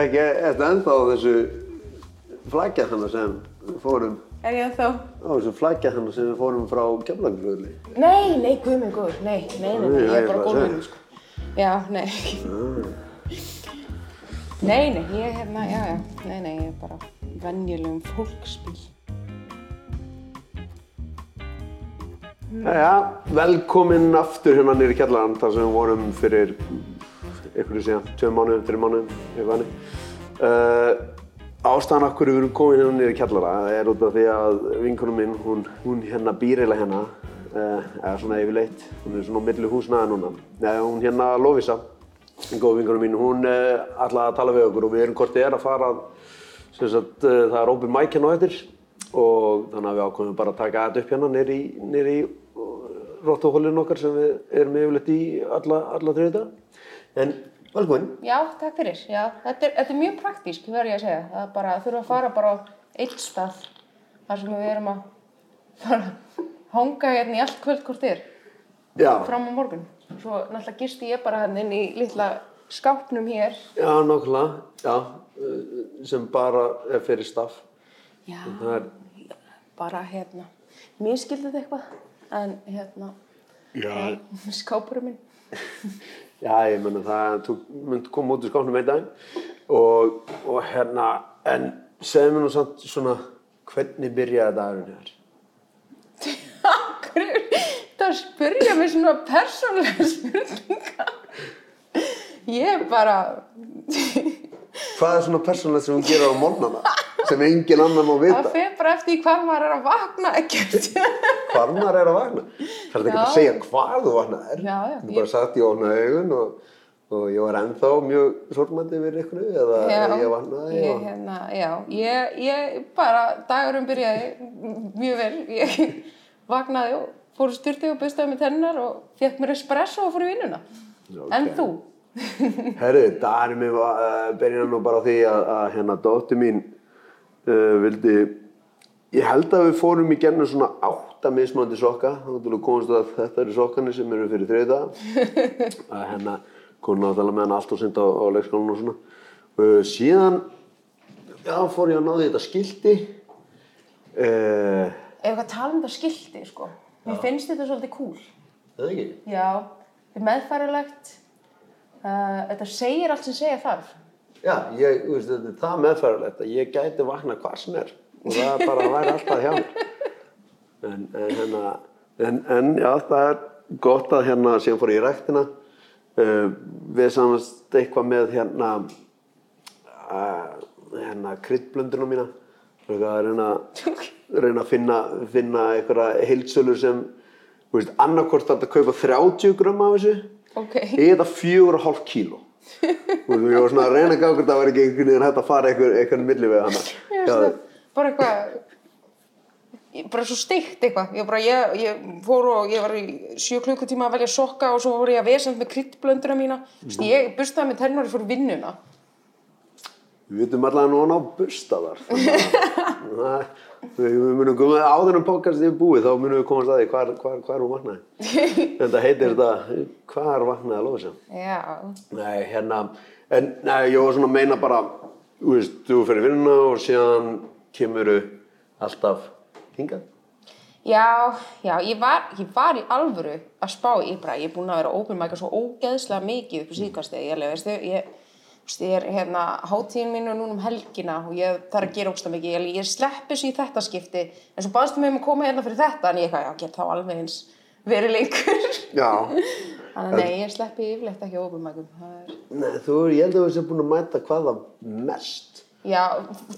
ekki eftir ennþá þessu flækja hana sem fórum, Er ég þá? á þessu flækja hana sem við fórum frá Keflavíkurflugvelli. Nei, nei, guð minn góður, nei, nei, nei, ég er bara gólfinu, segja. sko. Já, nei. Nei, nei, ég er hérna, já, já, nei, nei, ég er bara í venjulegum fólksbíl. Jæja, velkomin aftur hérna nýri kjallarann þar sem við vorum fyrir einhverju síðan, tveim mánuðum, þreim mánuðum, eitthvað hannig. Uh, ástæðan af hverju við erum komin hérna nýri kjallara er út af því að vinkunum minn, hún, hún hérna býr eiginlega hérna, uh, eða svona yfirleitt, hún er svona á milli húsnaða núna. Nei, hún hérna Lovisa, góð vinkunum mín, hún uh, ætlaði að tala við okkur og við erum hvort þið er að fara, sem sagt, það er open mic hérna á eftir og þannig að við ákveðum bara að taka þetta upp hérna nýri, nýri róttuhólinn okkar sem við erum yfirleitt í alla, alla þriðið dag. En velkomin. Já, takk fyrir, já, þetta er, þetta er mjög praktísk, verður ég að segja. Það bara, þurfa að fara bara á eitt stað þar sem við erum að fara að hanga hérna í allt kvöld hvort er, Já, fram á morgun. Svo náttúrulega gisti ég bara hérna inn í litla skápnum hér. já, nákvæmlega, já, uh, sem bara er fyrir staff. Já, Það er, bara hérna, mér skildi þetta eitthvað, en hérna, já, skápurinn minn. Já, ég menna það, þú mynd koma út úr skápnum einn daginn og, og hérna, en segðu mér nú samt svona, hvernig byrjaði dagurinn hér? Akkur er þetta að spyrja mig svona persónlega spurninga? Ég bara, Hvað er svona persónulegt sem hún gerir á morgnana sem engin annar má það vita? Bara eftir hvar maður er að vakna ekkert. Hvar maður er að vakna? Það er ekki að Já. segja hvað þú vaknaðir. Já, já, Þú bara satt ég ofna augun og, og ég var ennþá mjög sorgmændi við ykkur eða ég vaknaði ég, hérna, já, ég, ég bara, dagurum byrjaði mjög vel. Ég vaknaði og fór í styrti og bustaði með tennar og fekk mér espresso og fór í vinnuna. En Ok. þú? Herru, daginn mér uh, byrjaði nú bara á því að, að hérna dóttir mín uh, vildi, ég held að við fórum í gennum svona átta mismandi sokka, þá til að komast að þetta eru sokkarnir sem eru fyrir þriða að hérna kom náttúrulega með hann allt og senda á, á leikskólan og svona. Uh, síðan, já, fór ég að náði þetta skilti. Uh, Ef eitthvað tala um þetta skilti, sko. Mér finnst þetta svolítið cool. það ekki? Já, þetta er meðfærilegt. Uh, þetta segir allt sem segja þarf. Já, ég, þú veist, þetta er það meðfæralegt að ég gæti vakna hvað sem er og það bara að væri alltaf hjá mér. En, en, hérna, en, en já, það er gott að hérna, síðan fór í ræktina, uh, við samast eitthvað með hérna, uh, hérna kryddblönduna mína, að reyna, reyna að finna, finna einhverja heildsölu sem, veist, annarkvort þarf að kaupa 30 grömm af þessu. Ok. eða fjögur og hálf kíló. Og ég var svona að reyna að hvort það var ekki einhvern veginn hægt að fara einhver, einhvern milli við hana. Ég veist það, bara eitthvað, bara svo steikt eitthvað. Ég, bara, ég, ég fór og ég var í sjö klukkutíma að velja sokka og svo voru ég að vesend með kryddblönduna mína. Mm. Ég bustaði með tennur í vinnuna. við vitum allavega núna á bustaðar við munum koma áður en podcast er búið þá munum við komast að því hvar, hvar, hvar hún vaknaði en það heitir þetta hvar vaknaði að lofa Já, Nei, hérna, en nei, ég var svona að meina bara, þú veist, þú fyrir vinnuna og síðan kemuru alltaf hingað. já, já, ég var, ég var í alvöru að spá í bara, ég er búin að vera mic svo ógeðslega mikið upp í síðkastið, ég alveg, veistu, ég, ég er hérna hátíðin mínu núna um helgina og ég þarf að gera ógsta mikið, ég, ég sleppi svo í þetta skipti, en svo baðstu mig um að koma hérna fyrir þetta, en ég eitthvað, já, get þá alveg eins verið lengur. Já. Þannig að nei, ég sleppi yfirleitt ekki er... Nei, þú, ég held að þú sé búin að mæta hvaða mest. Já,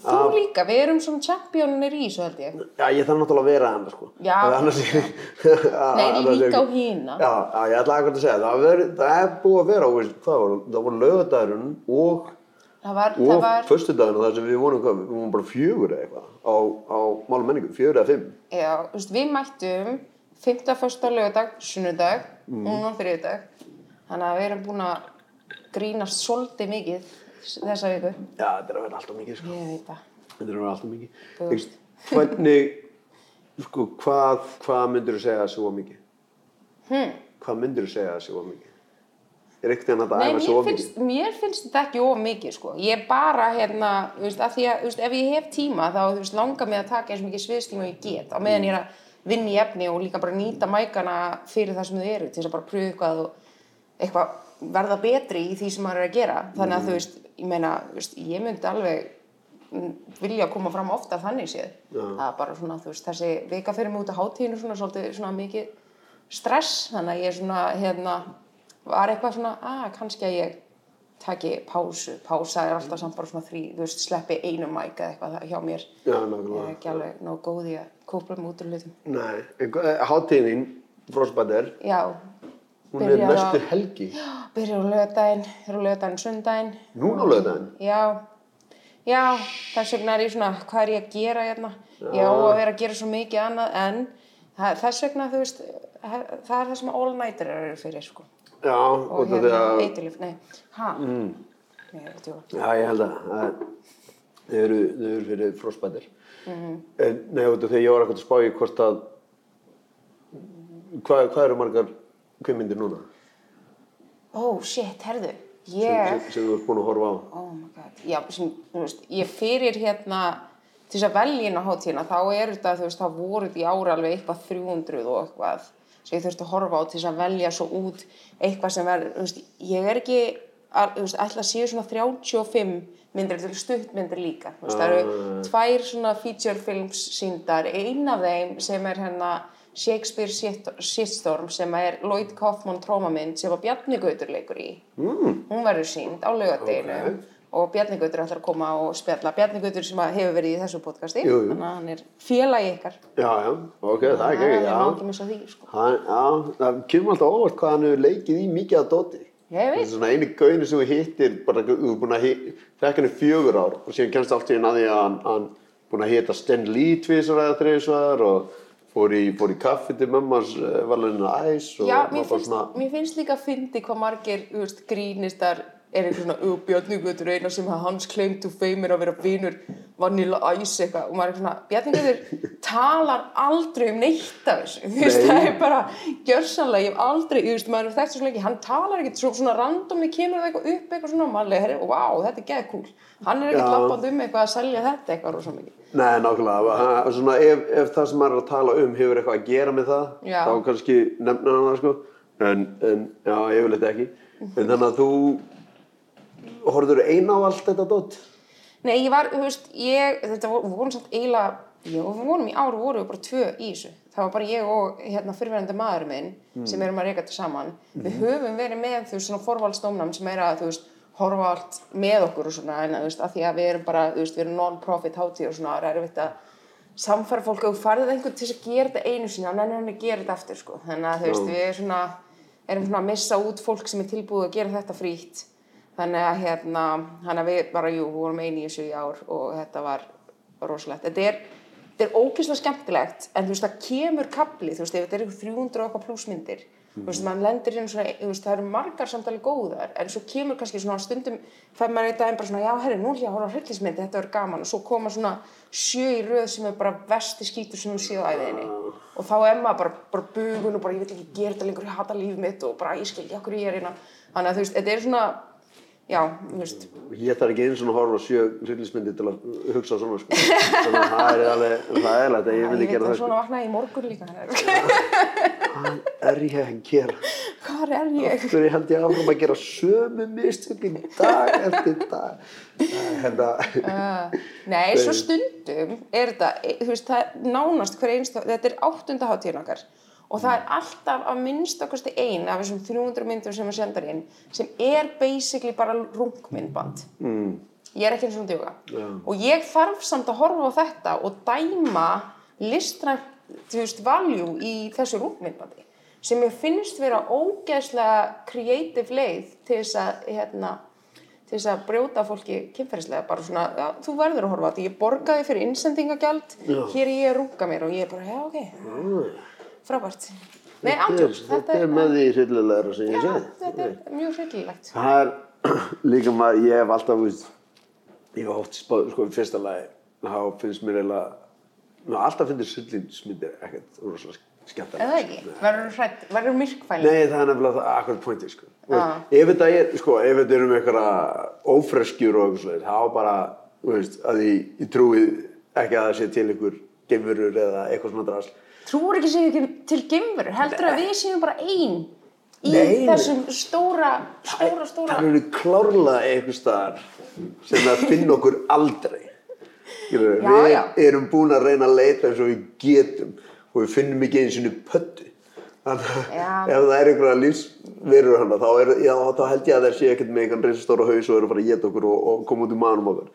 þú líka, við erum svona championir í þessu held ég. Já, ég þarf náttúrulega að vera hann, sko. Já. Það annars Nei, líka á hina. Já, ég ætla akkur að segja, það, veri, það er búið að vera, veist, hvað var, það voru laugardagurinn og, Það var, það og var, föstudagurinn þar sem við vorum, hvað, við vorum bara fjögur eða eitthvað á, á málum menningu, fjögur eða fimm. já, þú veist, við mættum 5. fyrsta lögadag, sunnudag, Mm. núna þriðudag. Þannig að við erum búin að grínast svolítið mikið þessa viku. Já, þetta er að vera alltaf mikið, sko. Ég veit það. Þetta er að vera alltaf mikið. Þú Veist, hvernig, sko, hvað, hvað myndir þú segja að sé of mikið? Hmm. Hvað myndir þú segja að sé of mikið? er einhvern veginn að Nei, æfa mér svo mikið? finnst, mér finnst þetta ekki of mikið, sko. Ég er bara, hérna, þú veist, að því að, þú veist, ef ég hef tíma, þá, þú veist, langar mig að taka eins mikið sviðstíma og ég get, á meðan ég er að vinna í efni og líka bara nýta mækana fyrir það sem þau eru, til þess að bara pröfa eitthvað og eitthvað verða betri í því sem maður er að gera. Þannig að, þú veist, ég meina, veist, ég myndi alveg vilja koma fram ofta þannig séð. Það er bara svona, þú veist, þessi vika fyrir mig út á hátíðinu svona, svolítið svona mikið stress, þannig að ég er svona, hérna, var eitthvað svona, að kannski að ég taki pásu, pása er alltaf samt bara svona þrý, þú veist, sleppi einu mæk eða eitthvað hjá mér. Já, Ég er ekki alveg nóg góð í að kópla mig út úr hlutum. Nei, hátíðin, Frostbæder, Já, hún er næstu helgi. byrjar á lögadaginn, er á lögadaginn sundaginn. Núna á laugardaginn? Já, já, þess vegna er ég svona, hvað er ég að gera hérna? Ég á að vera að gera svo mikið annað en það, þess vegna, þú veist, það er það sem all-nighter eru fyrir, sko. Já, Og af því hérna, að, eitilif, nei, ha? Mm. Er já, ég held að, þau eru, eru fyrir Frostbæder. Mhm. En, nei, af því að ég var ekkert að spá í hvort að, hvað, hvað eru margar kveimyndir núna? Ó, shit, herðu, Sem, ég, sem, sem þú ert búin að horfa á? oh my god, já, sem, þú veist, ég fyrir hérna, til þess að á hátíðina, þá er þetta, þú veist, þá voru þetta í ára alveg eitthvað 300 og eitthvað, sem ég þurfti að horfa á til þess að velja svo út eitthvað sem er, þú veist, ég er ekki, að, þú veist, ætla að séu svona 35 myndir til stuttmyndir líka, þú veist, það eru tvær svona feature films síndar, ein af þeim sem er hérna Shakespeare Shit- Shitstorm sem er Lloyd Kaufman trómamynd sem Bjarni Gautur leikur í. Mm. Hún verður sínd á laugadeginu Ok. og Bjarni Gautur ætlar að koma og spjalla. Bjarni Gautur sem hefur verið í þessu podcasti, Jú, jú. þannig að hann er félagi ykkar. Já, já, ok, það er ekki, Það er sko. Hann, það kemur alltaf óvart hvað hann hefur leikið í mikið að dóti. Það er svona eini gauðinu sem þú hittir, bara þú er búin að þekka hann í fjögur ár og síðan kemst allt í að því að hann, hann búin að hitta Stan Lee tvisar eða þrisvar og fór í, fór í kaffi til mömmans uh, valinu æs og já, var mér finnst, svona, mér finnst líka að fyndi hvað margir, veist, grínistar er eitthvað svona, "Ú, Bjarni Gautur eina sem að hans claim to fame er að vera vinur Vanilla Ice eitthvað og maður er svona, Bjarni Gautur talar aldrei um neitt af þessu, þú veist, það er bara gjörsanlega, ég hef aldrei, þú veist, maður er þekkt svo lengi, hann talar ekkert svo, svona randomni kemur það eitthvað upp eitthvað svona, maður er, wow, þetta er geð cool, hann er ekkert Já. lappandi um eitthvað að selja þetta eitthvað rosa mikið. Nei, nákvæmlega, svona, ef, ef það sem maður er að tala um hefur eitthvað að gera með það, Já. þá kannski nefnir hann það, sko, en, en já, yfirleitt ekki. En þannig að þú horfður eina á allt þetta dótt? Nei, ég var, þú veist, ég, þetta voru, samt eiginlega, við vorum í ár, vorum við bara tvö í þessu. Það var bara ég og hérna fyrirverandi maður minn sem erum að reyka þetta saman. Við höfum verið með, þú veist, svona forvaldsdómnam sem er að, þú veist, horfa allt með okkur og svona, en þú veist, að því að við erum bara, þú veist, við erum non-profit hátíð og svona, það er erfitt að samfæra fólk og þú farið einhvern til að gera þetta einu sinni, þannig að hann gera þetta aftur, sko. Þannig að, þú veist, við erum svona, erum svona að missa út fólk sem er tilbúið að gera þetta frítt þannig að hérna þannig að við bara, jú, vorum eini í þessu í ár og þetta var rosalegt. Þetta er, þetta er ógeðslega skemmtilegt en þú veist, það kemur kapli þú veist, ef þetta er ykkur 300 og okkar plussmyndir þú veist, mann lendir inn svona, þú veist, það eru margar samtali góðar, en svo kemur kannski svona stundum, fær maður einn daginn bara svona já, herri, nú að horfa á hryllismyndi, þetta verður gaman. Og svo koma svona sjö í röð sem er bara vesti skítur sem þú séð á æðinni og þá er maður bara, bara bugun og bara ég vil ekki gera þetta lengur, ég hata líf mitt. Og bara ég skil ekki okkur er hérna. Þannig að þú veist, þetta er svona já, þú veist, Ég þarf ekki eins og horfa sjö hryllismyndi til að hugsa svona sko. Þannig að það er alveg ræðilegt að ég myndi veit gera að það sko. svona vaknaði í morgun líka Hvað er ég að gera? hvað er ég? Af hverju held ég áfram að gera sömu mistökin dag eftir dag? Hérna, Uh, nei, svo stundum er þetta, þú veist, það er nánast hver einst, þetta er áttunda hátíðin okkar og það er alltaf að minnstakosti ein af þessum 300 myndur sem við sendar inn sem er basically bara rungmyndband. Mm. Ég er ekki eins og djóka. Já. Og ég þarf samt að horfa á þetta og dæma listrænt, þú veist, value í þessu rungmyndbandi sem ég finnst vera ógeðslega creative leið til þess að, hérna, til þess að brjóta fólki kynferðislega bara svona, já, þú verður að horfa á þetta ég borgaði fyrir innsendingagjald Já. hér er ég að runga mér og ég er bara, já, ok frábært Nei, ándjóks, þetta er með því hryllilegra sem ég já, segi. þetta er mjög hryllilegt Það er líka maður, ég hef alltaf, ég hef oft spáð, sko, í fyrsta lagi, þá finnst mér eiginlega, ná, alltaf finnst hryllingsmyndir ekkert rosalega skemmtilegt. eða ekki, verður hrætt, verður myrkfæli Nei, það er nefnilega akkurat pointið, sko. Þú veist, Ef þetta er, sko, ef þetta er um einhverja ófreskjur og eitthvað svoleiðis, þá bara, þú veist, að ég, ég trúi ekki að það sé til einhver geimverur eða eitthvað svona drasl. trúur ekki sig ekki til geimverur heldur að við séum bara ein í Nei. þessum stóra stóra, stóra Það eru klárlega einhver staðar sem það finn okkur aldrei. Skilurðu, Já, við já. erum búin að reyna að leita eins og við getum og við finnum ekki einu sinni pöttu. Þannig að ef það er einhverja lífsverur hana þá, er, já, þá held ég að það sé ekkert með einhvern reysastóra haus og eru að fara að geta okkur og, og koma út í manum okkur.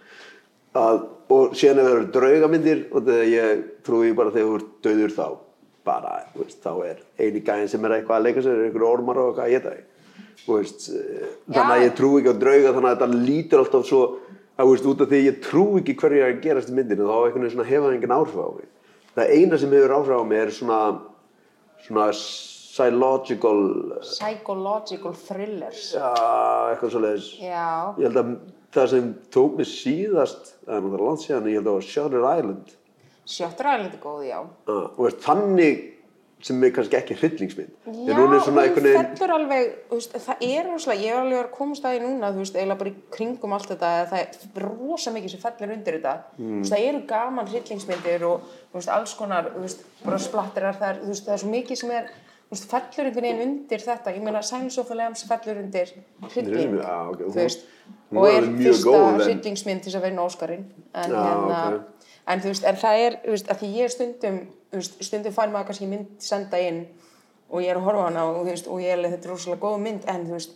Að, og síðan ef það eru draugamyndir og þegar ég trúi bara þegar þú ert döður þá bara, veist, þá er eini gæðin sem er eitthvað að leika sér, er einhverju ormar og eitthvað að geta eh, þannig að Já. ég trúi ekki á drauga þannig að þetta lítur alltaf svo að veist, út af því ég trúi ekki hverju er að gerast í myndinu þá hefur það engin áhrif á mig. Það eina sem hefur áhrif á mig er svona svona psychological psychological thrillers ja, eitthvað já, Ég held að það sem tók mig síðast, það er náttúrulega langt síðan, ég held að Shutter Island. Shutter Island er góð, já Uh, og þannig sem er kannski ekki hryllingsmynd. Já, En hún er alveg, veist, það er rosalega, ég hef alveg að komast að því núna, þú veist, eiginlega bara í kringum allt þetta, að það er rosa mikið sem fellur undir þetta. Veist, það eru gaman hryllingsmyndir og, veist, alls konar, þú veist, bara splatterar þar, þú veist, það er svo mikið sem er, veist, fellur einhvern veginn undir þetta. Ég meina, Lambs fellur undir hrylling, Já, ok, þú hún- veist, hún og er fyrsta en- hryllingsmynd til þess að vinna Óskarinn. En, Já, hérna, ok. en þú veist, en það er, veist, að því ég stundum, stundum fær maður kannski mynd senda inn og ég er að horfa hana og, veist, og ég er alveg, þetta er rosalega góð mynd, en þú veist,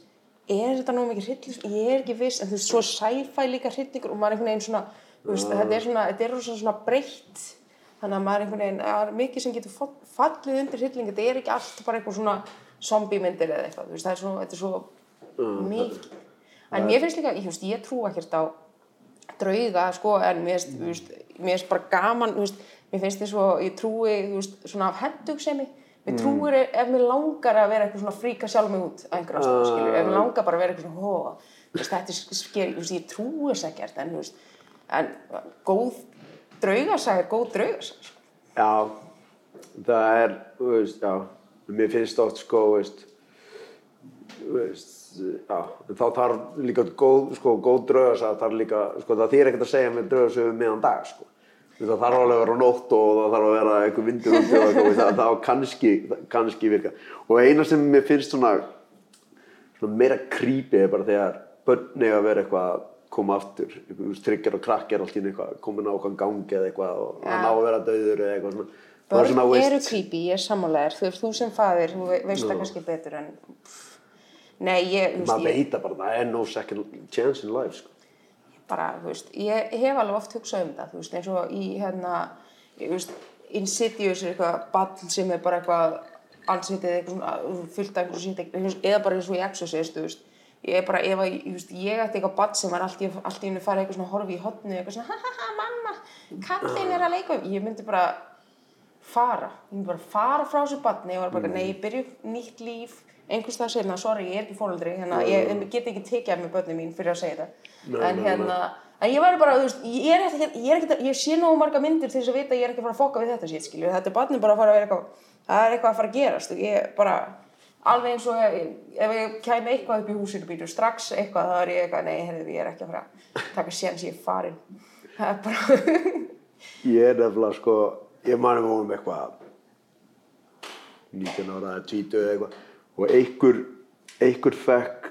er þetta nú mikið hryllis, ég er ekki viss, en þú veist, svo sci-fi líka hryllingur og maður er einhvern veginn svona, veist, þetta er svona, þetta er rosalega svona breytt, þannig að maður er einhvern veginn, það er mikið sem getur fall- fallið undir hrylling, þetta er ekki allt bara eitthvað svona zombie myndir eða eitthvað, veist, það er svo, þetta er svo mikið. En mér finnst líka, ég, veist, ég trú ekkert á drauga, sko, en mér finnst, mér finnst bara gaman, veist, mér finnst þess að ég trúi, svona af hendugsemi, mér trúir ef mér langar að vera eitthvað svona fríka sjálf mig út á einhverja stöðu, skilur, ef mér langar bara að vera eitthvað svona, hó, þetta er veist, ég trúi þess ekkert, en, þú veist, en góð draugasag er góð draugasag, sko. já, það er, veist, já, mér finnst oft sko, veist, veist, já, þá þarf líka góð, sko, góð draugas að þarf líka, sko, það þýr ekkert að segja með draugasöfum meðan dag, sko. Það þarf alveg að vera nótt og það þarf að vera eitthvað vindur og það, það á kannski, kannski virka. Og eina sem mér finnst svona, svona meira creepy er bara þegar börn eiga að vera eitthvað að koma aftur, tryggjar og krakkjar komin á eitthvað gangi eða eitthvað og hann á að vera döður eða eitthvað svona. Börn eru creepy, ég er sammálaðir, þú þú sem faðir, þú ve- veist það kannski betur, en, nei, ég, maður veit að bara það er no second chance in life, sko. bara, þú veist, ég hef alveg oft hugsað um það, veist, eins og í hérna, veist, Insidious er eitthvað ball sem er bara eitthvað ansittið eitthvað svona fullt af einhverju sýnt, eða bara eins og í Exorcist, þú veist, ég er bara, ef að, ég, veist, ég ætti eitthvað ball sem var allt í, í hennu farið eitthvað svona horfi í hotnu, eitthvað svona, ha ha ha, mamma, kallinn er að leika, um." ég myndi bara fara, ég myndi bara fara frá þessu barni og var bara, nei, ég byrju nýtt líf, einhvers það sérna, sorry, ég er ekki fóreldri, hérna, ég, ég get ekki tekið af mig börnin mín fyrir að segja þetta, en hérna, en ég væri bara, þú veist, ég er ekkert, ég er ekkert, ég sé nú marga myndir til þess að vita að ég er ekki að fara að fokka við þetta sétt, skilju, þetta barni bara að fara að vera eitthvað, það er eitthvað að fara að gerast, og ég bara, alveg eins og ef, ég kæmi eitthvað upp í húsinu býtu, strax eitthvað, þá er ég eitthvað, nei, heyrðu, ég er ekki að fara að taka séns, ég er farin, það er bara, Ég er nefnilega, sko, ég mani um eitthvað 19 ára eða 20 eða eitthvað og einhver, einhver fekk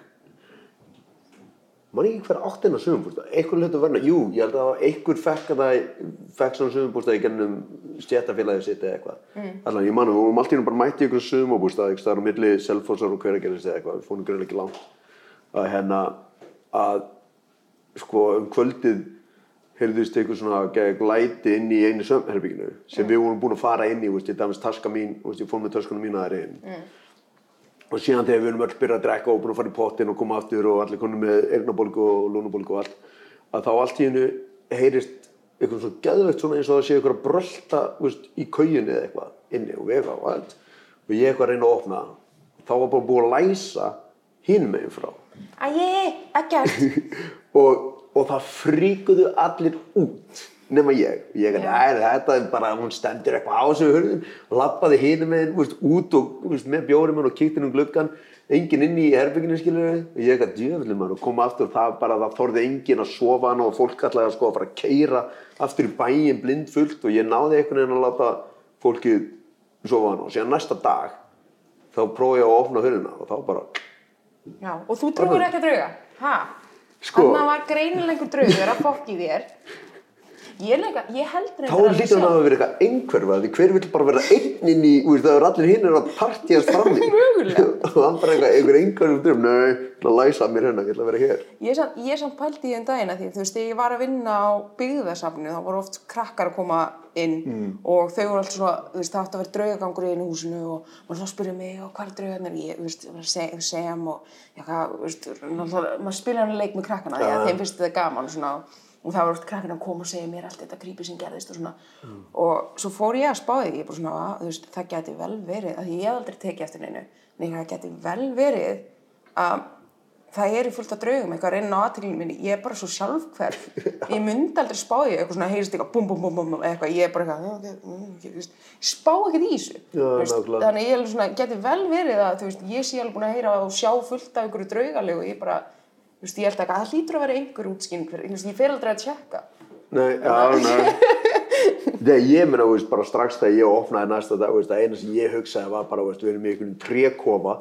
man ekki hver átt hennar sögumbústa einhver hlutu verna, jú, ég held að einhver fekk að það fekk svona sögumbústa í gennum stjættafélagið sitt eða eitthvað. Mm. allan ég manum, við vorum alltaf bara mætti einhver sögumbústa það er á milli Selfossar og Hveragerðis eða eitthvað. Við fórum greinlega ekki langt að hérna að sko um kvöldið heyrðist eitthvað svona glæti inn í einu sömherbygginu sem við vorum búin að fara inn í, veist, ég dæmis taska mín, veist, ég og síðan þegar við erum öll byrjað að drekka og búin að fara í pottin og koma aftur og allir konum með eirnabólgu og lúnabólgu og allt að þá allt í hennu heyrist eitthvað svona gæðvegt svona eins og það sé eitthvað að brölda veist, í kauginni eða eitthvað inni og við eitthvað og allt. Og ég eitthvað að reyna að opna þá var bara búin að læsa hinn meginn frá. Æ, ekkert, og, og það fríkuðu allir út nema ég. Ég er, æ, þetta bara, hún stendur eitthvað á þessu hurðin og lappaði hinum með henn, út og, veist, með bjórum henn og kíkti henn um gluggan, enginn inni í herbygginu, skilur og ég eitthvað djöfnum maður og kom aftur það bara, það þorði enginn að sofa hann og fólk að sko að fara að keira aftur í bæinn blind fullt og ég náði einhvern veginn að láta fólkið sofa hann og síðan næsta dag þá prófði ég að opna hurðina og þá bara, Já, og þú trúir ekki að drauga? Hæ? Sko- Þannig var greinilega einhver draugur að fokki þér. Ég, leika, ég heldur þá hlýtur hann að vera eitthvað einhverfa því hver vill bara vera einn inn í, veist, það er allir hinn er að partíast frammi Mögulega. og hann bara eitthvað, einhver einhverjum drum, nei, að læsa mér hérna, ég ætla að vera hér. Ég samt, ég samt pældi í þeim dagina því þú veist, ég var að vinna á byggðarsafninu þá voru oft krakkar að koma inn og þau voru alltaf svona, þú veist, það átti að vera draugagangur í húsinu og maður þá spurði mig og hvað er draugarnir, ég, þú veist, að segja, sem og, já, hvað, þú veist, maður spila hann leik með krakkana, því að þeim finnst þetta gaman svona, og það voru oft krakkar að koma og segja mér allt þetta grípi sem gerðist og svona. Og svo fór ég að spáði ég bara svona, að, þú veist, það geti vel verið, að ég hef aldrei tekið eftir neinu, en það geti vel verið að það er í fullt af draugum eitthvað að reyna á aðteglinu minni. Ég er bara svo sjálfhverf. Ég myndi aldrei spá í eitthvað svona heyrist eitthvað bum bum bum bum eitthvað. Ég er bara eitthvað "Já, ok, mm, ok", þú veist, ég spá ekkert í þessu. Þannig ég er geti vel verið að ég sé alveg búin að heyra og sjá fullt af einhverju draugalegu. Og ég bara þú veist, ég held ekki að það hlýtur að vera einhver útskýring fyrir, þú veist, ég fer aldrei að tjekka Nei, já, nei. Þegar ég meina, þú veist, bara strax þegar ég opnaði næsta dag, þú veist, að eina sem ég hugsaði var bara, þú veist, við erum í einhvern trékofa,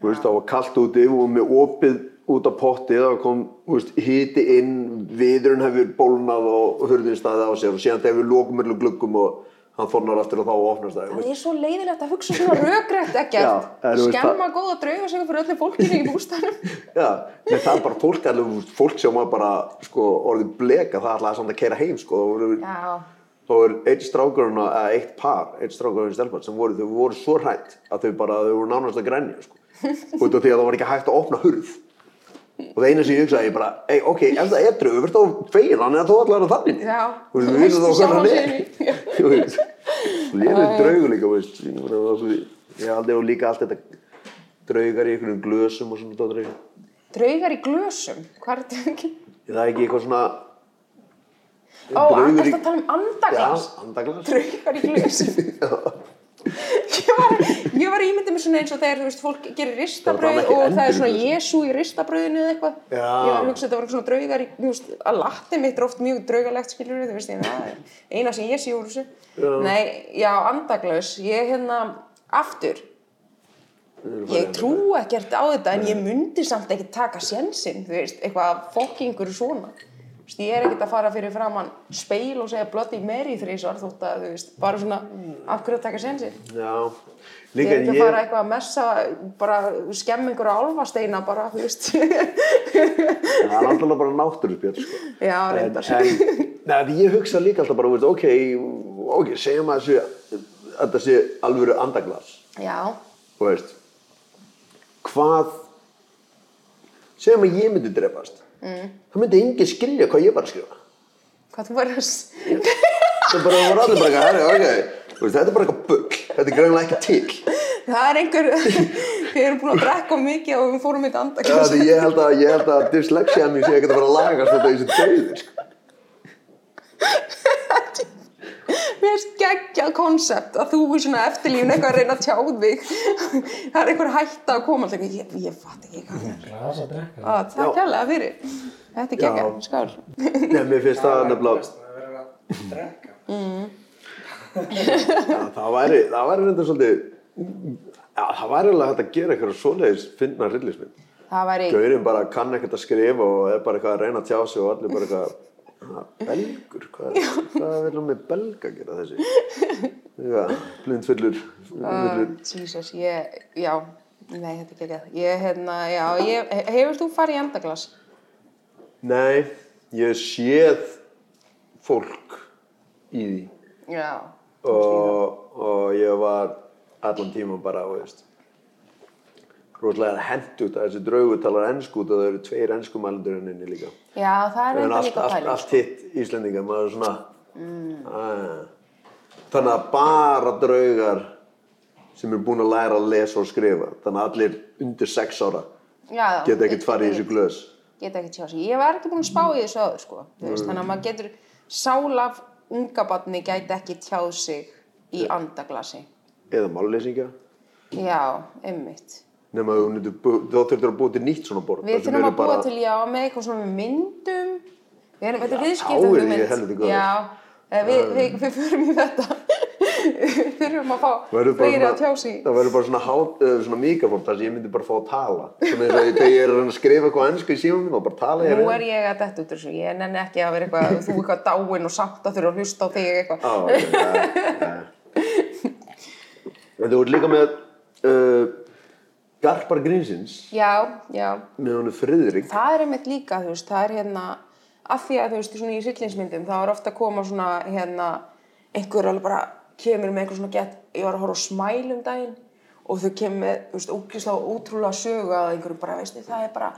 þú veist, það var kallt úti og með opið út á pottið, það kom, þú veist, hiti inn, viðurinn hefur bólnað og hurðin staðið á sér og síðan þegar við lókum öllu gluggum og hann þornar aftur og þá það, þú það veist. er svo leiðilegt að hugsa svona rökrætt Já, ekkert skemma góða drauga sem fyrir öllu fólkinu í bústænum Já, en það er bara fólk, alveg, fólk sem var bara, sko, orðið bleka, það ætlaði samt að keira heim, sko, það þá er eitt strákurinn og eða eitt par, eitt strákurinn og stelpann sem voru, þau voru svo hrætt að þau bara, þau voru nánast að grænja, sko. Út af því að það var ekki hægt að opna hurð. Og það eina sem ég hugsaði, ég bara, ok, ef það er draugur, verður þá fegin hann eða þú allar að þannig. Þú veist, er. í. Lélið draugur líka, veist. Ég er aldrei og líka allt þetta draugar í einhvernum glösum og svona dóttir. draugar í glösum hvað er þetta ekki? Það er ekki eitthvað svona... Ó, draugur er í- þetta að tala um andaglas? Já, andaglas. Draugar í glösum. ég, var, ég var ímyndið mér svona eins og þegar þú veist, fólk gerir ekki og það er svona. Jésu í ristabrauðinu eða eitthvað. Ég var að hugsa að þetta var svona draugar þú veist, að latti mitt er oft mjög draugalegt, skiljur þú veist, ég, eina sem ég sé úr þessu. Nei, já, andaglaus, ég hérna, aftur, ég trú ekkert á þetta en ég myndi samt ekki taka sjensinn, þú veist, eitthvað fokkingur svona. Veist, ég er ekkert að fara fyrir framann speil og segja Bloody Mary þrísvar þótt að, þú veist, bara svona, af hverju að taka sjensinn? Já, Ég líka er ekki að fara ég, eitthvað að messa, bara skemma einhverja álfasteina bara, þú veist. það er alltaf bara náttúruspjörn, sko. Já, reyndar. neða, ég hugsa líka alltaf bara, veist, ok, ok, segjum að þetta sé alvöru andaglas, Já, hvað, segjum að ég myndi drefast, mm. það myndi enginn skilja hvað ég var að skrifa. hvað þú verður að... Það bara var allir bara eitthvað, herri, ok, þú veist, þetta er bara eitthvað bull, þetta er greinlega ekki til. Það er einhver, við erum búin að drekka mikið og við fórum í því ég held að, að dyslexia mín sé ekkert að fara að lagast þetta í þessu sko. Mér geggjað konsept að þú er svona eftirlífin eitthvað að reyna að tjá þig. Það er einhver hætta að koma alltaf, ég, ég fatt ekki hvað það er. Það er kærlega fyrir. Þetta er geggjað, Já. skál. Nei, mér finnst það nefnilega. Já, það væri, það væri reynda svolítið, já, það væri alveg hægt að gera eitthvað svoleiðis. Það væri, Gaurinn bara kann ekkert að skrifa og er bara eitthvað að reyna að tjá sig og allir bara eitthvað, "Ha, belgur, hvað, hvað vil hann með belga gera þessi? Eitthvað, blindfullur, blindfullur. Jesus, ég, já, nei, þetta er geggjað. Ég, hérna, já, ég, hefur þú farið í andaglas? Nei, ég séð fólk í því Já. og, og ég var allan tíma bara, veist, rótlega hent út að þessi draugur talar ennsku og það eru tveir ennskumælendur henni líka. Já, það er reynda líka pæling. allt hitt Íslendingar, maður er svona mm. Þannig að bara draugar sem er búin að læra að lesa og skrifa þannig að allir undir sex ára Já, geta ekkert farið í þessu glös Geta ekkert sjá sig. Ég var ekki búin að spá í þessu áður, sko. Þú veist, þannig að maður getur sál af unga barni gæti ekki tjáð sig í andaglasi. Eða mállýsingja. Já, einmitt. Að bú- þá þurftur að búa til nýtt svona borð. Við þurfum að búa til, já, með eitthvað svona myndum. Við erum, þetta er Já, viðskiptum þá er ég helviti góður. Já, eh, við, förum í þetta. við þurfum að fá fleiri að svona- tjá sig. Það verður bara svona, svona mikrofón þar sem ég myndi bara fá að tala. Og þegar ég er að að skrifa eitthvað ennsku í símum þá bara tala Nú er ég að detta út þessu, ég nenni ekki að vera eitthvað, þú eitthvað dáin og samt að þurfa að hlusta á þig eitthvað. Þú ert líka með uh, Garpar Grínsins Já, já, með honum Friðrik. það er einmitt líka, þú veist, það er hérna, af því að þú veist, í rillingsmyndum, þá er ofta að koma svona, hérna, einhver alveg bara kemur með eitthvað svona gett, ég var að horfa á smæl um daginn og þau kemur með, þú veist, ókýrslega ótrúlega sögu að einhverjum bara, veistu, það er bara,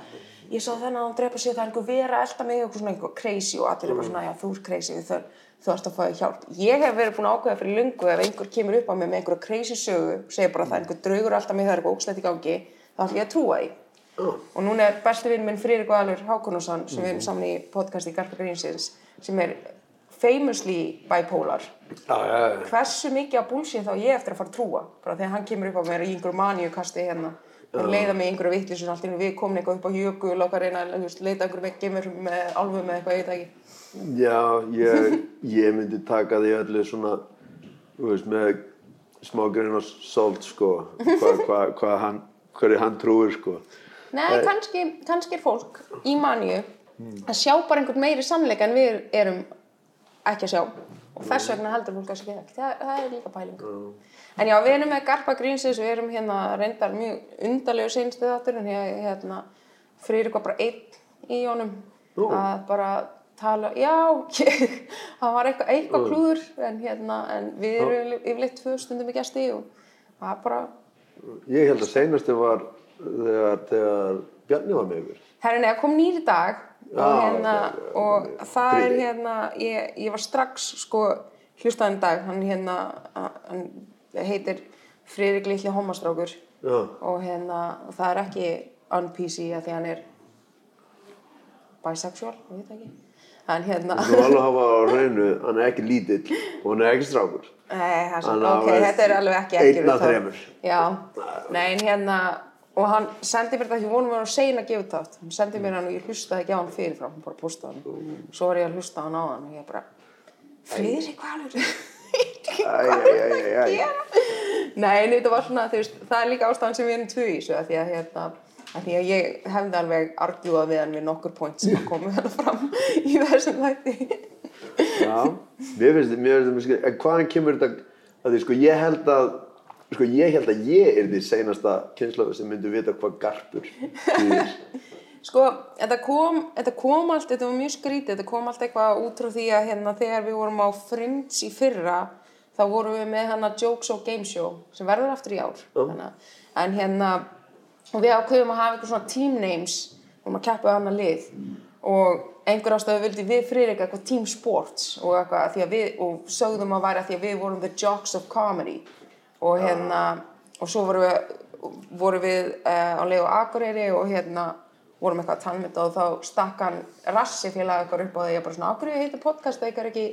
ég sá þennan að hann drepa sig, það er einhver vera að elta mig, eitthvað svona eitthvað crazy og allir er bara svona, já, þú ert crazy, þú, þú ert að fá hjálp. Ég hef verið búin að ákveða fyrir lungu ef einhver kemur upp á mig með einhverja crazy sögu, segir bara að það er einhver draugur alltaf mig, það er eitthvað ógslegt í gangi, þá ætlum ég að trúa því. Og núna er besti vinn minn Friðrik Valur Hákonusson sem við erum saman í podcasti Garpa Grínsins sem er famously bipolar. Já, já, já. Hversu mikið af bullshit þá ég eftir að fara að trúa? Bara þegar hann kemur upp á mér í einhverju maníukasti hérna og leiða mig einhverju vittlisur allt í einu. Við komin eitthvað upp á jökul og reyna að þú veist, leita einhverju með gemur með álfum með eitthvað, það ekki. Já, ég, ég myndi taka því öllu svona, veist, með smá grein og salt, sko, hvað hva, hva hann, hann trúir, sko. Nei, kannski, kannski er fólk í maníu að sjá bara einhvern meiri sannleika en við erum ekki að sjá og þess vegna heldur fólk að ekki það, það er líka pæling. En já, við erum með Garpa Grínsins við erum hérna reyndar mjög undarlegu seinstu þáttur en ég hérna fyrir bara einn í honum. Nú. að bara tala, já það var eitthvað, eitthvað klúður en hérna, en við erum yfirleitt tvö stundum í gæsti og það er bara Ég held að seinasti var þegar, þegar Bjarni var með ykkur. Herrin, ég kom nýri dag og, hérna, og það er hérna, ég, ég var strax sko hlustaðan dag, hann hérna, hann heitir Friðrik Lilli Homastrákur og hérna, það er ekki un-PC að því hann er bisexual, ég veit ekki. Hann hérna, þú alveg hafa á hreinu, hann er ekki lítill og hann er ekki strákur. Nei, er ok, þetta er alveg ekki ekki af þremur. Já, nei, hérna, og hann sendi mér þetta, því vonum við að segja að gefa þátt, hann sendi mér hann og ég hlustaði ekki á hann fyrirfram, hann bara postaði hann. Svo var ég að hlusta hann á hann og ég bara, Friðrik Valur, Æ, æ, æ, æ, æ. Nei, þetta var svona, veist, það er líka ástæðan sem við erum tvö í þessu, að því að, hérna, að því að ég hefði alveg argjúað við hann við nokkur point sem að komu hérna fram í þessum þætti. Já, mér finnst þetta, þetta, skil- en hvaðan kemur þetta, að því sko ég held að, sko ég held að ég er því seinasta kynslaðu sem myndi vita hvað garpur þýðir. Sko, þetta kom, þetta kom allt, þetta var mjög skrítið, þetta kom allt eitthvað út frá því að hérna þegar við vorum á Friends í fyrra, þá vorum við með hérna Jokes og Game Show sem verður aftur í ár. Þannig, en hérna, og við ákveðum að hafa eitthvað svona team names, vorum að keppa hana lið og einhver ástæðu vildi við Friðrik eitthvað team sports og eitthvað því að við, og sögðum að væri að því að við vorum the jocks of comedy og hérna, og svo vorum við, vorum við uh, á á Akureyri og hérna vorum eitthvað að tala um þetta og þá stakk hann rassi félag eitthvað upp á því að bara svona Akureyri heitir podcast eða eitthvað ekki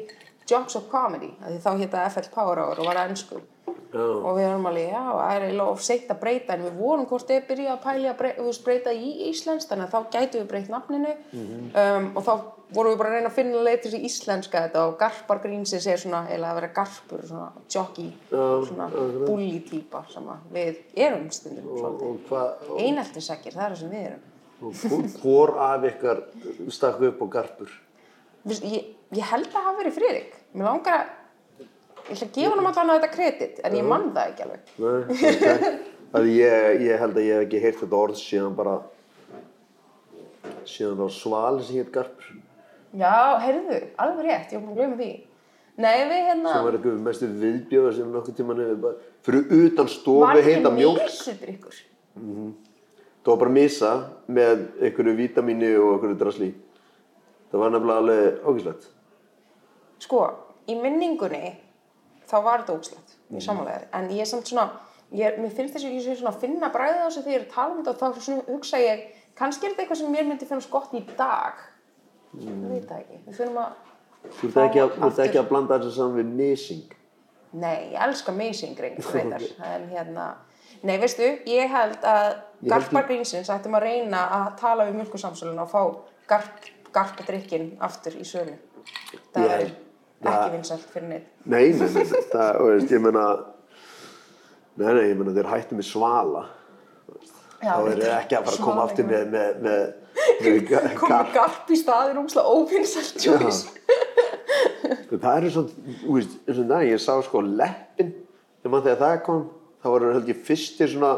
Jocks of Comedy? Þá hétta FL Power Hour og var ennsku og við erum alveg, já, það er of seitt að breyta en við vorum hvort eða byrja að pæli að breyta, breyta í Íslands þannig að þá gætu við breytt nafninu um, og þá vorum við bara að reyna að finna leið til þessi íslenska þetta og Garpar Grínsins er svona eiginlega að vera garpur, svona jockey, svona bully típa sem við erum stundum svolítið. Eineltisækir, það er það sem við erum. hvor- af ykkar stakk upp á garpur? Ég, ég held að það hafi verið Friðrik. Mér langar að, ég ætla að gefa hann allan að þetta kredit, en ég mann það ekki alveg. Nei, ok. Það ég, ég held að ég hef ekki heyrt þetta orð síðan bara, síðan á svali sem hétt garpur. Já, heyrðu, alveg rétt, ég var að gleyma því. Nei, við hérna, sem var eitthvað mestu viðbjóður sem nokkuð tíman hefur bara fyrir utan stofu var ekki heita mjólk mísudrykkur. það var bara misa með einhverju vítamíni og einhverju drasli það var nefnilega alveg ógæslegt Sko, í minningunni, þá var þetta ógslegt, ég samanlegaði. En ég er samt svona, ég, mér finnst þess að ég sé svona að finna bræðið á þessu þegar ég er að tala um þetta og þá svona hugsa ég, kannski er þetta eitthvað sem mér myndi finnast gott í dag. Ég veit það ekki. Við finnum að Þú ert ekki, aftur- ekki að blanda þessu saman við missing. Nei, ég elska Amazing reyndar, en hérna, nei, veistu, ég held að Garpar Grínsins ættum að reyna að tala við mjölkursamsölun og fá garp, garpadrykkin aftur í sölu. Það Ég- er ekki það- vinsælt fyrir neitt. Nei, nei, nei, það, þú veist, ég meina, nei, nei, ég meina, þeir hættu með svala. Já, Þá er þeir ekki að fara að koma aftur með, með, með, með Komið garp. í staðin ómslega óvinsælt choice. Sko, Það eru svona, eins og það, ég sá sko leppin, þegar það kom, þá voru held ég fyrstir svona,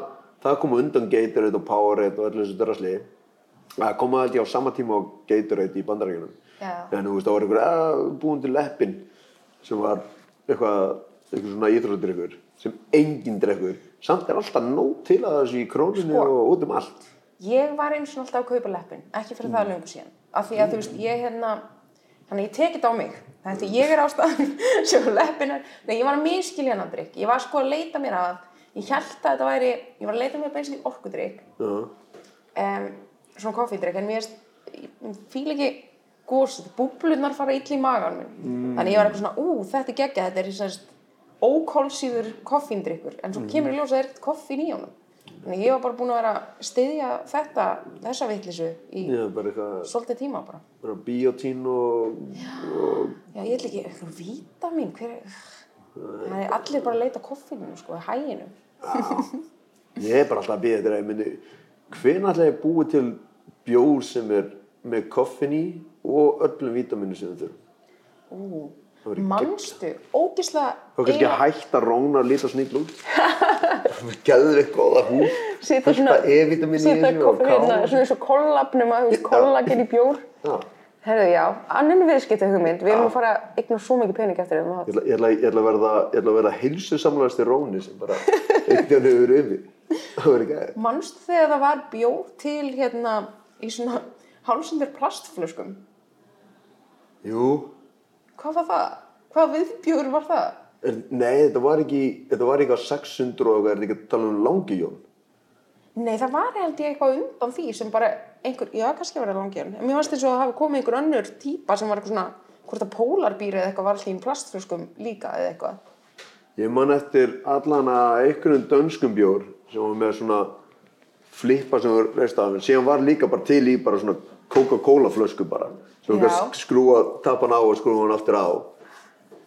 það kom undan Gatorade og Powerade og öllu þessu drasli. Það kom held ég á sama tíma á Gatorade í bandarækjunum. En þú veist, það var einhver að búin til leppin sem var eitthvað, eitthvað svona íþróttir sem enginn drekkur. Samt er alltaf nóg til að þessu í króninu Sko. og út um allt. Ég var eins og alltaf að kaupa leppin, ekki fyrir það löngu síðan. Af því að þú veist, ég hérna, þannig að ég tekið þetta á mig. Þetta ég er ástæðan sem leppin er. Nei, ég var að miskilja hennan drikk. Ég var sko að leita mér að, ég held að þetta væri, ég var að leita mér beinst í orkudrykk, Já. um, svona koffídrykk, en mér fíla ekki gósið, búblunar fara ill í magan minn. Þannig ég var eitthvað svona, ú, þetta er geggja, þetta er sérst ókólsýður koffíndrykkur, en svo kemur í ljós að það er koffín í honum. Þannig ég var bara búin að vera að styðja þetta, þessa vitleysu í Já, svolítið tíma bara. bara biotín og, og Já, ég ætla ekki, eitthvað vítamin, hver er, það er allir bara að leita koffíninu, sko, hæginu. Ég er bara alltaf að býða þetta að ég myndi Hvenær ætla ég að búi til bjór sem er með koffin í og öllum vítaminu sem þau þurfum? Það manstu, ógislega... Þá kannski að hætta að róna og líta snill út. Gæður eitthvað góða húð. Sita svona, E-vitamin í þessu og hérna, K. svona eins og kollabnum að, kollagen í bjór. Já. Herðu, já, annan viðskipta hugmynd, við erum að fara að eigna svo mikið pening eftir þeim Ég ætla, ég ætla, að verða, að verða heilsu samlæðast í róni sem bara eitthvað hefur yfir. Það verður ekki aðeins. Manstu þegar það var bjór til hérna í svona hálfsendir plastflöskum? Jú. Hvað var það? Hvað viðbjóður var það? Er, nei, þetta var ekki, þetta var ekki á 600 og er þetta ekki að tala um langi jón? Nei, það var held ég eitthvað undan því sem bara einhver, já, kannski var það langjarn. En mér fannst eins og það hafi komið einhver önnur típa sem var eitthvað svona, hvort að pólarbýri eða eitthvað var alltaf í plastflöskum líka eða eitthvað. Ég man eftir allan að einhvern dönskum bjór sem var með svona flippa sem var reist af en síðan var líka bara til í bara svona Coca-Cola flösku bara sem kannski skrúa, tapa hann á og skrúa hann aftur á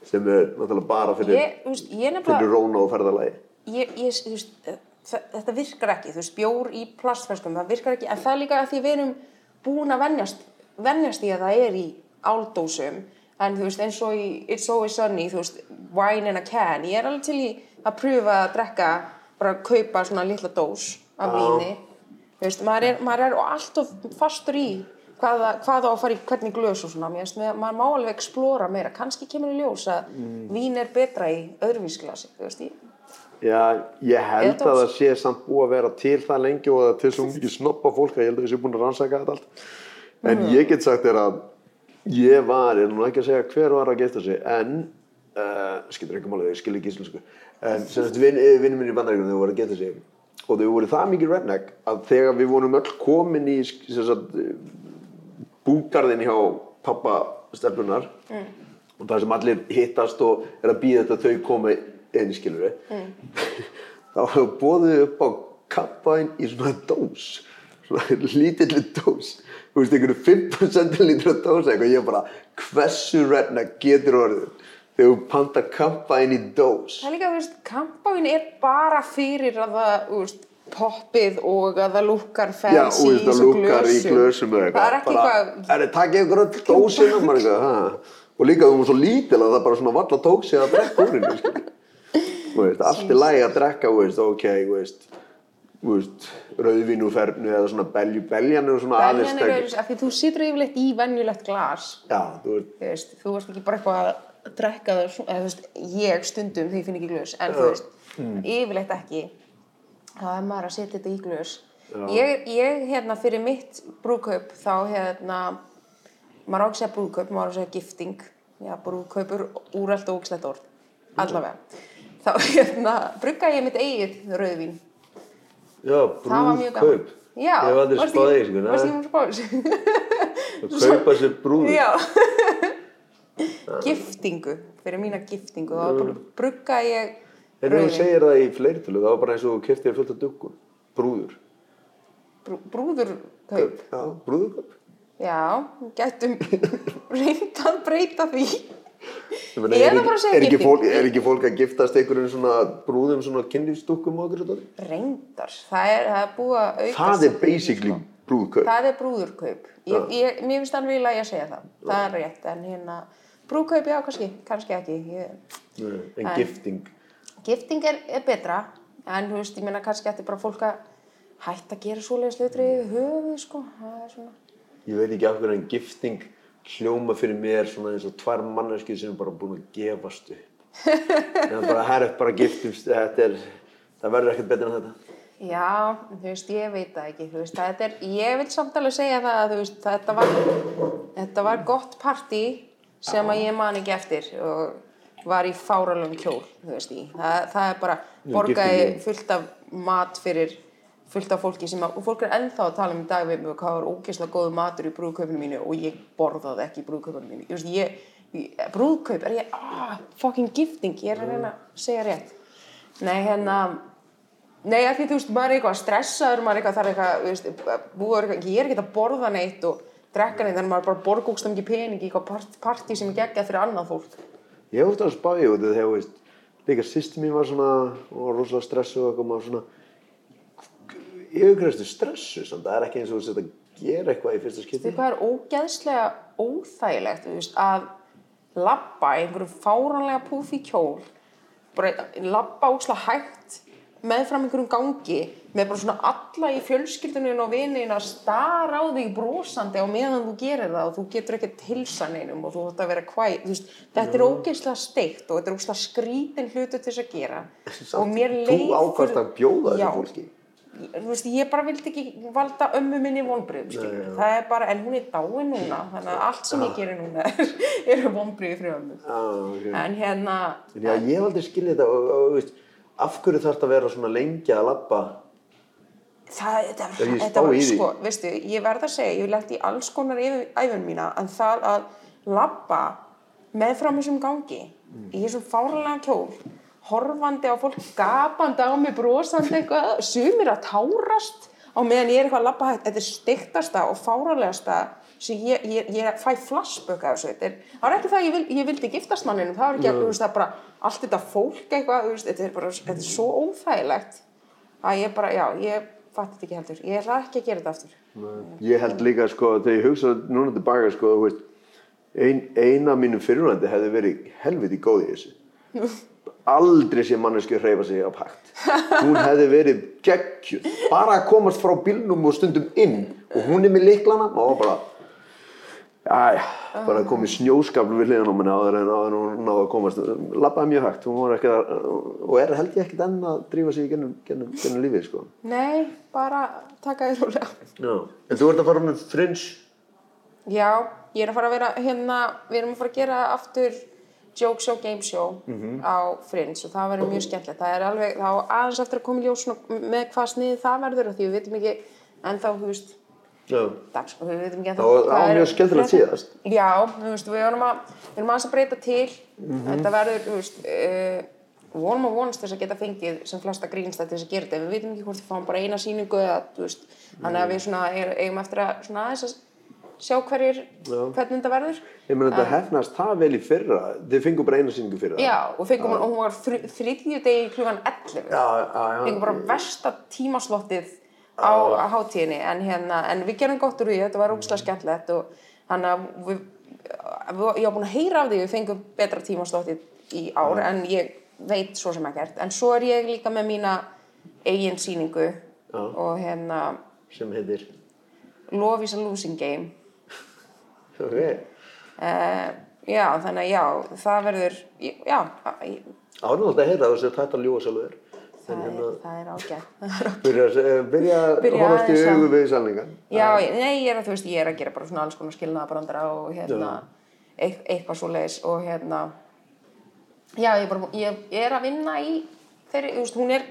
sem er náttúrulega bara fyrir, Ég, veist, ég fyrir róna og ferðalagi. ég, ég, veist, þa- þetta virkar ekki, þú veist, bjór í plastflöskum, það virkar ekki, en það er líka að því við erum búin að venjast, venjast í að það er í áldósum, en þú veist, eins og í It's Always Sunny, þú veist, wine in a can, ég er alveg til í að pröfa að drekka, bara að kaupa svona litla dós af víni, þú veist, maður er, maður er alltof fastur í hvað, hvað á að fara í hvernig glös og svona, með- maður má alveg explora meira, kannski kemur í ljós að vín er betra í öðruvísglasi, þú veist, ég, Já, ég held að það sé samt búið að vera til það lengi og það er til svo mikið snoppa fólk að ég held að ég sé búin að rannsaka þetta allt. En Mhm. ég get sagt þér að ég var, ég er nú ekki að segja hver var að geta sig, en, uh, skilur ekki máli, ég skil ekki íslensku, en sem sagt vin, vinnum minn í bandaríkunum þau voru að geta sig og þau voru það mikið redneck að þegar við vorum öll komin í sagt, búgarðin hjá pappa stelpunar Mm. og það sem allir hittast og er að býða þetta að þau komi inn skilur Mm. þá hefur bóðið upp á kappaðin í svona dós svona lítilli dós þú veist einhverju 5% lítra dós eitthvað ég bara hversu redneck getur orðið þegar þú panta kappaðin í dós. Það er líka, þú veist, kampáin er bara fyrir að það, þú veist, poppið og að það það lúkar í glösum. Það er ekki bara, eitthvað, er það takkið ykkur öll. ha? og líka þú var svo lítil að það bara svona valla tók sig að drekka úr veist, allt er lægi að drekka veist, ok, veist veist, rauðvín úr fernu eða svona belju, beljan er svona aðeins er því þú situr yfirleitt í venjulegt glas, já, þú veist, þú veist ekki bara eitthvað að drekka það, svona- eða þú veist, ég stundum ég finn ekki glös, en þú veist, Mm. yfirleitt ekki, þá er maður að setja þetta í glös. Ég, ég, hérna, fyrir mitt brúðkaup, þá, hérna, maður á ekki að segja brúðkaup, maður á að segja gifting, já, brúðkaupur, úrælt og ógslegt orð, allavega. Þá, hérna, brugga ég mitt eigið rauðvín. já, Það brúðkaup Já, ég hef aldrei varstu spáð ekki- í sko, Varstu nei. ekki múin að spáð þessu? að kaupa sér brúður Já. Giftingu, fyrir mína giftingu. Það var bara brugga ég En ef þú segir það í fleirtölu, það var bara eins og þú keftir fullt af duggun. Brúður. Brú, brúðurkaup. Já, brúðurkaup. Já, gætum reynd að breyta því. Ég Eða er, segja er, ekki fólk, er ekki fólk að giftast einhverjum svona brúðum svona kynlífsdukkum og okkur svona? Reyndar, það er, það er búið að auka Það er basically brúðkaup. Það er brúðurkaup. Ég, ég, mér finnst alveg vilja að segja það. Það er rétt, en hérna, brúðkaup, já, kannski, kannski ekki. Ég, En En- gifting. gifting er, er betra, en þú veist, ég meina kannski ætti bara fólk að hætta að gera svoleiðis hlutri yfir höfuð, sko. Það er Ég veit ekki af hverju en gifting hljóma fyrir mér svona eins og tvær manneskið sem er bara búin að gefast upp. Það er bara, herr, bara giftumst, þetta er, það verður ekkert betur en þetta. já, þú veist, ég veit það ekki, þú veist, þetta er, ég vil samt alveg segja það að, þú veist, þetta var, þetta var gott partí sem að ég man ekki eftir og var í fáralum kjól, þú veist, í. Það, það er bara, borgaði fullt af mat fyrir fullt af fólki sem að, og fólk er ennþá að tala um í dag við mig hvað var ógeðslega góðu matur í brúðkaupinu mínu og ég borðaði ekki í brúðkaupinu mínu. Veist, ég, brúðkaup, er ég, ah, fucking gifting, ég er að reyna að segja rétt. Nei, hérna, nei, af því þú veist, maður er eitthvað stressaður, maður er eitthvað, þarf eitthvað, veist, búið ég er ekki að borða neitt og drekka neitt, þannig maður bara borga úkstum ekki pening í eitthvað part, partí sem geggjað fyrir annað fólk. Ég hef ofta að í út þegar, veist, líka sýsti mín var svona, og var rosalega stressuð og eitthvað, svona, yfirgræstu stressu, samt það er ekki eins og sett að gera eitthvað í fyrsta skipti. hvað er ógeðslega óþægilegt, veist, að labba í einhverju fáránlega púfi kjól, bara labba óslega hægt meðfram einhverjum gangi með bara svona alla í fjölskyldunum og vinin að stara á þig brosandi á meðan þú gerir það og þú getur ekkert hilsa neinum og þú ætti að vera kvæ, þú veist, þetta er ógeðslega steikt og þetta er ógeðslega skrítin hlutu til þess að gera og mér Þú leið ákvæmst að bjóða þessu fólki. þú veist, ég bara vildi ekki valda ömmu minni vonbrið, það er bara, en hún er dáin núna, þannig að allt sem ég gerir núna er, eru vonbrið fyrir ömmu. Já, ok. En hérna, En já, ég hef aldrei skiljið þetta og, og, þú veist, af hverju þarf þetta að vera svona lengi að labba? það, þetta, ég var, sko, veistu, ég verð að segja, ég lent í alls konar æfun mína, en það að labba meðfram þessum gangi, í þessum fárlega kjól, horfandi á fólk, gapandi á mig, brosandi eitthvað, sumir að tárast á meðan ég er eitthvað að hægt, þetta er steiktasta og fáralegasta sem ég, ég, ég fæ flashback af þessu, þetta er, það var ekki það að ég, vil, ég vildi giftast manninum, það var ekki að, veist, bara allt þetta fólk eitthvað, þú veist, þetta er bara, þetta er svo óþægilegt að ég bara, já, ég fatt þetta ekki heldur, ég ætla ekki að gera þetta aftur. Ég held líka, sko, þegar ég hugsa núna tilbaka, sko, þú veist, ein, eina af mínum fyrirvændi hefði verið helviti góð í þessu. Aldrei sé manneski að hreyfa sig á hægt. Hún hefði verið geggjuð. Bara að komast frá bílnum og stundum inn og hún er með liklana og bara, Æja, bara komið snjóskafl við hliðan á minni áður en áður en hún náði að komast. Labbaði mjög hægt, hún var ekki að, og er held ég ekkert enn að drífa sig í gennum, gennum, gennum lífið, sko. Nei, bara taka því rólega. Já. En þú ert að fara með Fringe Já, ég er að fara að vera hérna, við erum að fara að gera aftur joke show, game show á Fringe og það verður mjög skemmtilegt. Það er alveg, þá aðeins eftir að koma í ljós með hvað sniði það verður af því við veitum ekki ennþá, þú veist, Já. dags, við veitum ekki ennþá. Það var- mjög skemmtilegt síðast. Já, veist, við erum að, við erum að breyta til, þetta verður, þú veist, uh, vonum og vonast þess að geta fengið sem flesta grínstæð til þess að gera þetta, við veitum ekki hvort við fáum bara eina sýningu eða, veist, þannig að við svona er, eigum eftir að svona aðeins að sjá hverjir, hvernig þetta verður. Ég meina þetta hefnast það vel í fyrra, þið fengu bara eina sýningu fyrra. Já, og fengum hún, og hún var þriðju degi klugan 11. Já, já, já. Fengum bara versta tímaslottið á á hátíðinni, en hérna, en við gerum gott úr því, þetta var ógslag skemmtilegt og þannig að við, ég var búin að heyra af því, við fengum betra tímaslottið í ár, en ég veit svo sem ekkert, en svo er ég líka með mína eigin sýningu og hérna, Sem heitir, Love is a losing game. ok, Uh, já, þannig að já, það verður, já, ég, ánægilegt að heyra tætt að ljúa sjálfur. Það, hérna, er, það. er ágætt. Er byrja, að- að horfast í að- augu við sannleikan. Já, nei, ég er að, þú veist, ég er að gera bara svona alls konar skilnaðabrandara og hérna, eit, eitthvað svo leiðis og hérna, já, ég er bara, ég, ég er að vinna í þeirri, þú veist, hún er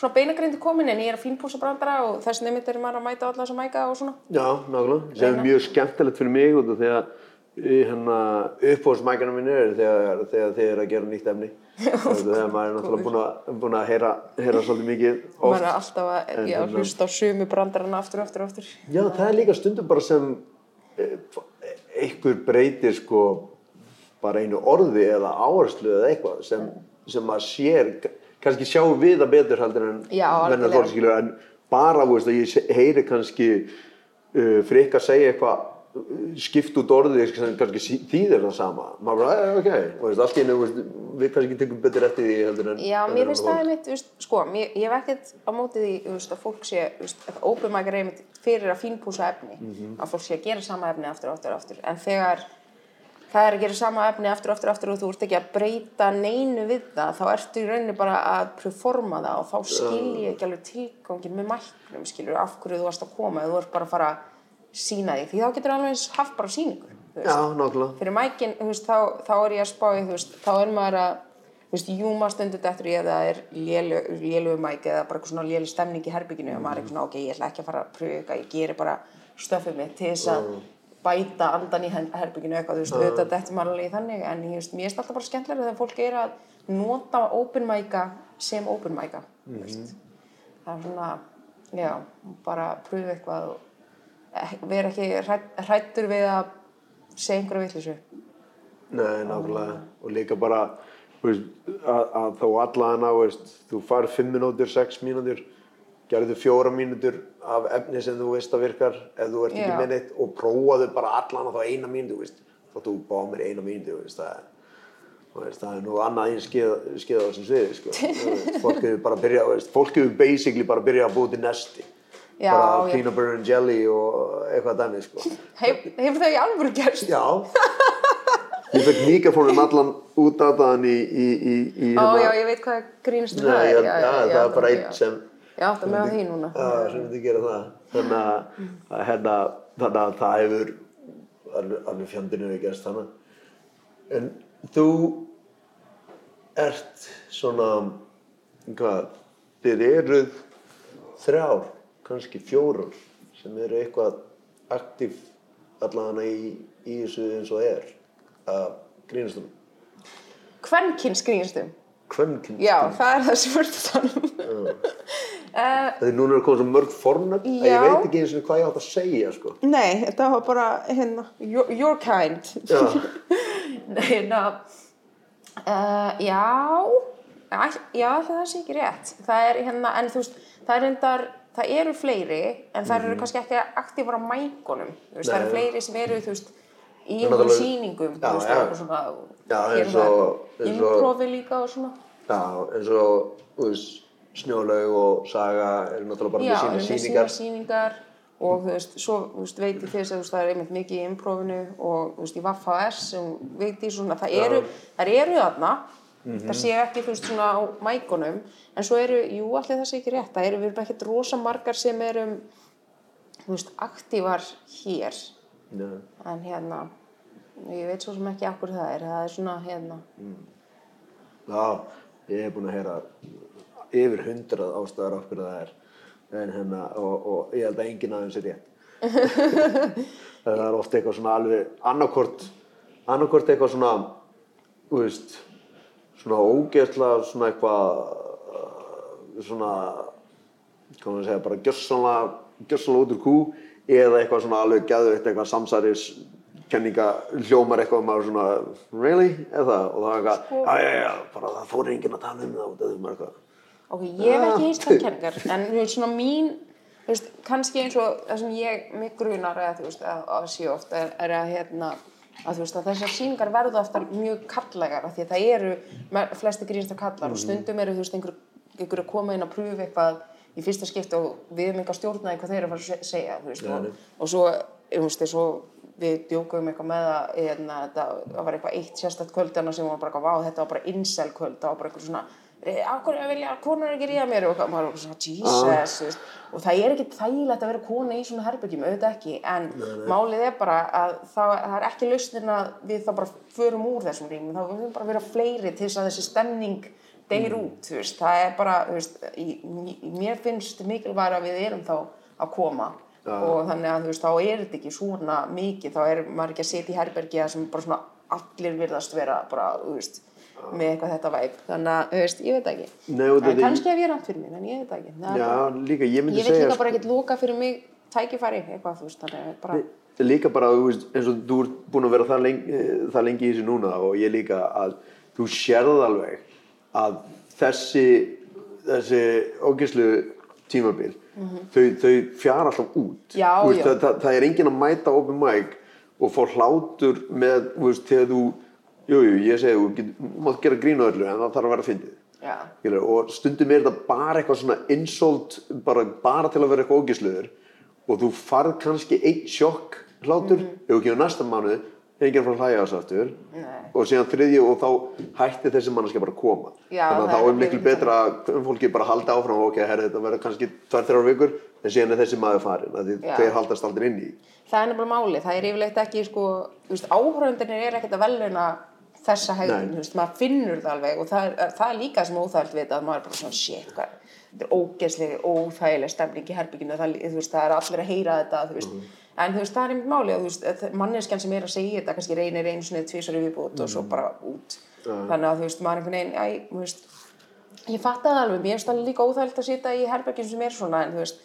svona beinagrindi komin en ég er að fínpúsa brandara og þess nefnir er maður að mæta alla þessa mæka og svona. Já, nákvæmlega, sem er mjög skemmtilegt fyrir mig því að í hérna uppbóðsmækjana mínu er þegar, þegar þið eru að gera nýtt efni maður er náttúrulega búinn að, búinn að heyra, heyra svolítið mikið maður oft er alltaf að En já, hérna- hlusta á sömu brandarana aftur og aftur og aftur. Já, það er líka stundum bara sem eh, einhver breytir sko bara einu orði eða áherslu eða eitthvað sem, sem maður sér, kannski sjáum við það betur heldur en algjörlega. fólk skilur en bara, þú veist, að ég heyri kannski uh, frikk að segja eitthvað uh, skipt út orðið sem kannski þýðir það sama. Maður bara, ok, allt í veist, við kannski tekum betur eftir því heldur en Já, mér finnst það einmitt, veist, sko, mér, ég hef ekkert á móti því, veist, að fólk sé, er einmitt fyrir að fínpúsa efni, Mhm. að fólk sé að gera sama efni aftur og aftur aftur, en þegar það er að gera sama efni aftur og aftur aftur og þú ert ekki að breyta neinu við það, þá ertu í rauninni bara að performa það og þá skil ég ekki alveg tilgangin með mæknum, skilur, af hverju þú varst að koma, þú ert bara að fara að sína því, því þá getur alveg haft bara síningu, Já, nákvæmlega. fyrir mækin, þú veist, þá, þá er ég að spá í, þú veist, þá er maður að, þú veist, júma stundu dettur í ef það er lélu, lélu mæk eða bara eitthvað svona lélu stemning í herbygginu og maður er svona, ok, ég ætla ekki að fara að pröfa eitthvað, ég geri bara stöfið mitt til þess að bæta andan í herbygginu eitthvað, þú veist, auðvitað dettur maður alveg í þannig, en ég veist, mér finnst alltaf bara skemmtilega þegar fólk er að nota open mæka sem open mæka, þú veist, það er svona, já, bara pröfa eitthvað og ek- vera ekki hræddur við að segja einhverja vitleysu. Nei, nákvæmlega. Og líka bara, veist, að, að þá veist, þú far 5 mínútur, 6 mínútur, gerðu fjóra mínútur af efni sem þú veist að virkar ef þú ert ekki Já. með neitt og prófaðu bara allan á þá eina mínútu. Þá þú báð mér eina mínútu, það það er nú annað einn skeið, skeið á þessum sviði, sko. Fólk hefur bara byrjað, basically bara byrjað að búið til nesti. Já, bara já. peanut butter and jelly og eitthvað dæmi, sko. Hef, hefur það í alvöru gerst? Já. Ég fekk mikrofónum allan út af það í, í, í, í Ó, hérna- já, ég veit hvað grínst Nei, það er. já, það er bara einn sem, Já, það með á því núna. já, sem myndi gera það. Þannig að, að hérna, þannig að það hefur alveg, alveg fjandinu við gerst þannig. En þú ert svona, hvað, þið eruð þrjár, kannski fjórar, sem eru eitthvað aktív allavega í, í þessu eins og er að grínast um Kvenkins grínstum. kvennkinn. Já, það er það sem verður þannig. uh, Þegar núna er komið svo mörg fornöfn að ég Já. veit ekki eins og hvað ég átt að segja, sko. nei, þetta var bara, hérna, your, your kind. Já, Nei, hérna, uh, já, æ, já, það sé ekki rétt. Það er hérna, en þú veist, það er reyndar, það eru fleiri, en það eru kannski ekki aktífar á veist, það eru Mhm. Fleiri sem eru, veist, í er einhverjum sýningum, Já, veist, já. og svona, og Já, eins og- og- Improvi líka og svona. já, eins og, Snjólaug og Saga eru náttúrulega bara með sína sínar sýningar og þú veist, svo veist, veit ég þess að það er einmitt mikið í improvinu og þú veist, í Vaffa S sem veit ég svona, það eru, það eru þarna, Mhm. það sé ekki, þú veist, svona á mækunum, en svo eru, jú, allir það sé ekki rétt, það eru, við erum ekkert rosa margar sem eru, þú veist, aktívar hér, Já, en hérna, ég veit svo sem ekki akkur það er, það er svona, hérna, já, ég hef búin að heyra yfir hundrað ástæðar af hverju það er. En hérna, og, og ég held að enginn aðeins er rétt. það er oft eitthvað svona alveg, annarkort, annarkort eitthvað svona, þú veist, svona ógeðslega svona eitthvað, uh, svona, hvað maður að segja, bara gjörsanlega, gjörsanlega út úr kú eða eitthvað svona alveg geðveitt eitthvað samsæris kenninga hljómar eitthvað og maður svona, really? Eða það, og það er eitthvað, já, já, já, bara það fór enginn að tala um það af því maður eitthvað. Ok, ég hef ekki hýst það kenningar, en þú veist, svona mín, þú veist, kannski eins og það sem ég, mig grunar eða þú veist, að, að sé ofta er, er að hérna, að þú veist, að þessar sýningar verða ofta mjög kallægar, af því að það eru flesti grínsta kallar og stundum eru, þú veist, einhver, einhver að koma inn að pröfa eitthvað í fyrsta skipti og við erum eitthvað stjórnaði hvað þeir eru að fara að se- segja, veist, og, og svo, þú veist, svo við djókuðum eitthvað með að hérna, það var eitthvað eitt sérstætt kvöldana sem var bara, eitthvað, vá, þetta var bara incel kvöld, það var bara eitthvað svona að vilja að konur ekki ríða mér? Og maður bara svona, Jesus þú veist, og það er ekki þægilegt að vera kona í svona herbyggjum, auðvitað ekki, en málið er bara að það, það er ekki lausnin að við þá bara förum úr þessum rýmum, þá verðum bara að vera fleiri til þess að þessi stemning deyr út, þú veist, það er bara, veist, í, mér finnst mikilvæg að við erum þá að koma. Og þannig að veist, þá er þetta ekki svona mikið, þá er maður ekki að setja í herbergi sem bara svona allir virðast vera bara, þú veist, með eitthvað þetta væp þannig að, veist, ég veit ekki. Nei, en kannski hef ég rangt fyrir mér, en ég veit ekki. Það er Já, líka, ég myndi ég segja líka sko- bara ekkert loka fyrir mig tækifæri, eitthvað, þú veist, þannig að bara líka bara, þú veist, eins og þú ert búin að vera það lengi, það lengi í þessu núna og ég líka að þú sérð alveg að þessi þessi ógeðslu tímabil þau, þau fjara alltaf út. Já, veist, það, það, það er enginn að mæta open mic og fá hlátur með, þú veist, þegar þú jú, jú, ég segi, þú mátt gera grín á öllu en það þarf að vera fyndið Já. Og stundum er þetta bara eitthvað svona insult, bara, bara til að vera eitthvað ógisluður og þú farð kannski einn sjokk hlátur Mhm. ef þú kemur næsta mánuð, enginn frá hlæja þessu aftur Nei. og síðan þriðju og þá hætti þessi manneskja bara að koma Já, þannig að þá er miklu betra að fólki bara halda áfram ok, herri, þetta verður kannski tvær, þrjár vikur en síðan er þessi maður farin að þeir haldast aldrei inn í það er nefnilega máli, það er yfirleitt ekki sko, áhöröndinir er ekkert að veluna þessa hegðun, þú veist, maður finnur það alveg og það er, það er líka sem óþægilt við að maður er bara svona, shit, hvað þetta er ógeðslega, óþægileg stemning í herbygginu það, veist, það er allir að heyra þetta þú veist, en þú veist, það er einmitt máli og veist, manneskjan sem er að segja þetta kannski reynir einu svona tvisar í viðbútt og svo bara út. Þannig að þú veist, maður er einhvern veginn, æ, ég fatt það alveg, mér það líka óþægilt að sitja í herbergjum sem er svona en þú veist,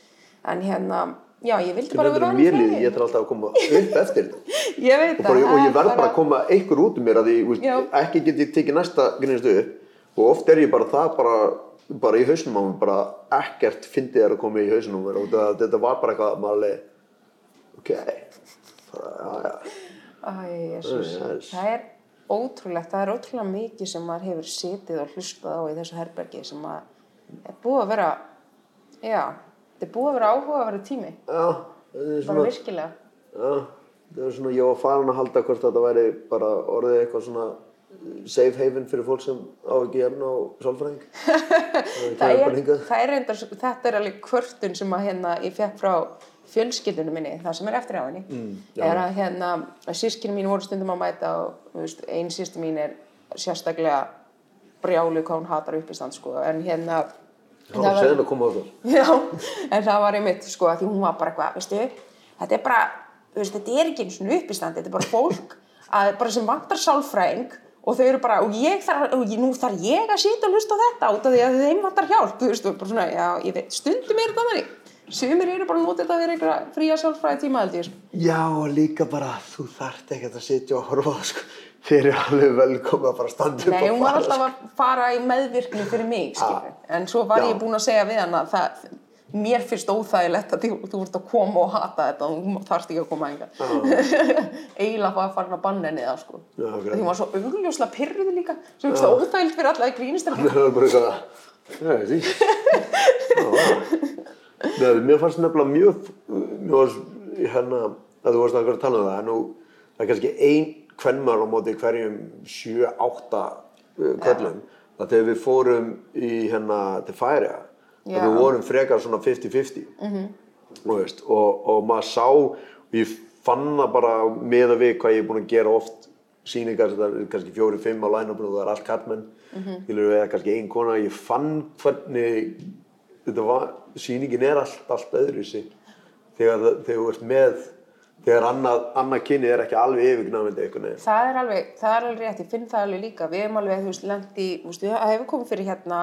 en hérna já, ég vildi bara vera fleiri. liði, ég þarf alltaf að koma upp eftir þetta ég veit og, það, og ég það verð er bara að koma einhver út um mér að Já. veist, ekki get ég tekið næsta upp og oft er ég bara það bara, bara í hausnum á mér bara ekkert fyndið er að koma í hausnum á mér og þetta, þetta var bara eitthvað að maður leið ok bara, já, já. Það er ótrúlegt það er ótrúlega mikið sem maður hefur sitið og hlustað á í þessu herbergi sem maður er búið að vera já, þetta er búið að vera áhuga að vera tími já, bara svona virkilega. Já, þetta er svona, ég var farin að halda hvort þetta væri bara orðið eitthvað svona safe haven fyrir fólk sem á ekki efna á sálfræðing. Það það er, það er reyndar, þetta er alveg kvörtun sem að hérna ég fekk frá fjölskyldunum minni, það sem er eftir á henni. Mm, er að hérna, sískinu mín voru stundum að mæta og þú veist, ein sístu mín er sérstaklega brjálu hvað hún hatar uppistand sko, en hérna Já, segðum að koma á það Já, en það var einmitt sko að því hún var bara eitthvað, veistu, þetta er bara, þú veist, þetta er ekki eins og uppistand, þetta er bara fólk að, bara sem vantar sálfræðing og þau eru bara, og ég þarf, og ég, nú þarf ég að sitja og hlusta á þetta út af því að þeim vantar hjálp, þú veist, og bara svona, já, ég veit, stundum er þetta þannig, sumir eru bara þetta að vera einhverja fría sálfræði tíma, held ég, sko. Já, og líka bara, þú þarft ekkert að sitja og horfa sko. Þeir eru alveg velkoma að bara standa upp Nei, hún var fara, alltaf að fara í meðvirkni fyrir mig, skilur. En svo var Já. ég búin að segja við hann að það, mér finnst óþægilegt að þú, þú ert að koma og hata þetta og þú þarft ekki að koma enga. Eiginlega var að fara að banna henni það, sko. Já, ok. Því hún var svo augljóslega pyrruð líka, sem finnst það óþægilegt fyrir alla að grínist Það er bara eitthvað, það mér fannst nefnilega mjög, mér varst, hérna, að þú varst að vera að tala um það, en nú, það er kannski ein kvennmar á móti hverjum sjö, átta uh, kvöllum, að þegar við fórum í, hérna, til Færiða, Já. að við vorum frekar svona 50-50, -hmm. veist, og, og maður sá, og ég fann það bara með að við hvað ég er búinn að gera oft er kannski fjóri, fimm á line-upinu og það er allt kallmenn, mm -hmm. eða kannski ein kona, ég fann hvernig þetta var, sýningin er allt, allt öðruvísi þegar, það- þegar þú ert með þegar annað, annað kynni er ekki alveg yfirgnafindi einhvern veginn. Það er alveg, það er alveg rétt, ég finn það alveg líka. Við hefum alveg, þú veist, lent í, þú veist, það hefur komið fyrir hérna,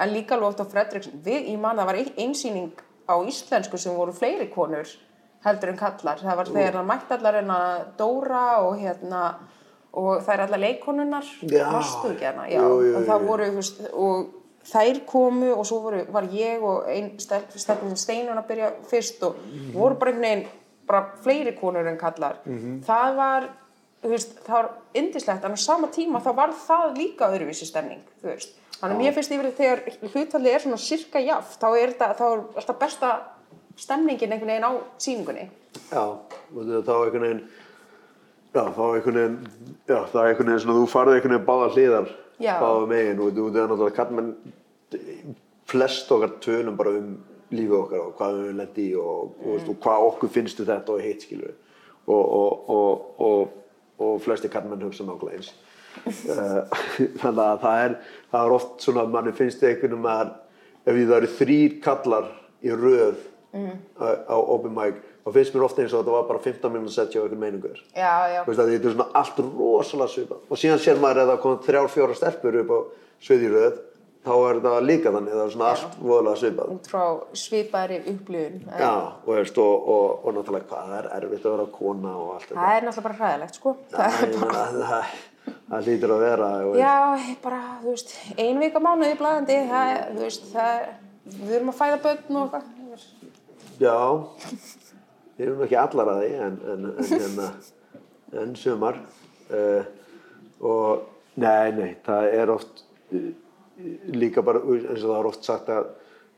en líka alveg oft á Fredriksson. Við, ég man, það var ein, einsýning á íslensku sem voru fleiri konur heldur en kallar. Það var þegar það mætti allar hérna Dóra og hérna, og það er allar leikonunnar, Já. varstu ekki hérna, já. Jú, jú, og það voru, þú veist, og þær komu og svo voru, var ég og ein stelpun Steinun að byrja fyrst og voru bara einhvern veginn bara fleiri konur en kallar það var, þú veist, það var indislegt en á sama tíma þá var það líka öðruvísi stemning, þú veist. Þannig að mér finnst yfir þegar hlutfallið er svona sirka jaft, þá er þetta, þá er alltaf besta stemningin einhvern veginn á sýningunni. Já, þá einhvern veginn já, þá einhvern veginn já, það er einhvern veginn svona, þú farið einhvern veginn báða hliðar báða megin og þú er náttúrulega kallmenn flest okkar tölum bara um lífið okkar og hvað við höfum lent í og, og, veist, og hvað okkur finnst um þetta og hitt skilur og, og, og, og, og flesti kallmenn hugsa nákvæmlega eins. Eh, þannig að það er, það er oft svona að manni finnst einhvern veginn að ef það eru þrýr kallar í röð á, á open mic þá finnst mér ofta eins og þetta var bara 15 mínútur setja á einhvern meiningur. Að þetta er svona allt rosalega svipað. Og síðan sér maður að það kom þrjár, fjóra stelpur upp á sviðjuröð, þá er þetta líka þannig, það er svona allt voðalega svipað. Út frá svipaðri upplifun. Já, og, veist, og, og, og náttúrulega hvað það er erfitt að vera kona og allt þetta. Það er náttúrulega bara hræðilegt, sko. Það er Ég meina, það, það lítur að vera. Já, bara, þú veist, ein vika mánuði blæðandi, það, þú veist, það, við erum að fæða börn og eitthvað. Já, við erum ekki allar að því, en, en, en, hérna, en sumar. Uh, og, nei, nei, það er oft líka bara, eins og það er oft sagt að,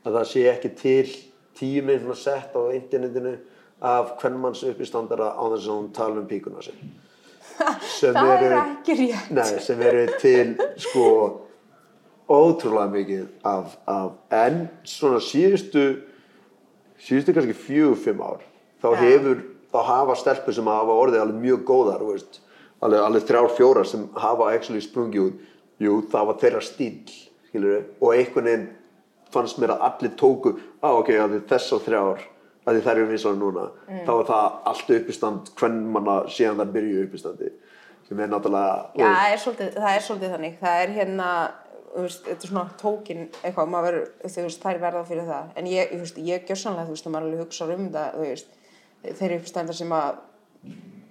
að það sé ekki til tími svona sett á internetinu af hvernmanns uppistandara á þess að hún tala um píkuna sér. Sem Það er eru- ekki rétt. Nei, sem eru til sko ótrúlega mikið af, af en svona síðustu síðustu kannski fjögur, fimm ár þá Já. hefur, þá hafa stelpur sem hafa orðið alveg mjög góðar veist, alveg, alveg þrjár, fjórar sem hafa actually sprungið út jú, það var þeirra stíl skilur og einhvern veginn fannst mér að allir tóku á ok, að því þess og þrjár að þær eru vinsar núna Mm. þá er það allt uppistand hvern manna síðan það byrju uppistandi sem er náttúrulega Já, það er svolítið, það er svolítið þannig. Það er hérna, þú veist, þetta er svona tókin eitthvað, maður verður, veist, þær verða fyrir það. En ég, þú veist, ég gjör sannlega, þú veist, að maður alveg hugsa um það, þú veist, þeir uppstændar sem að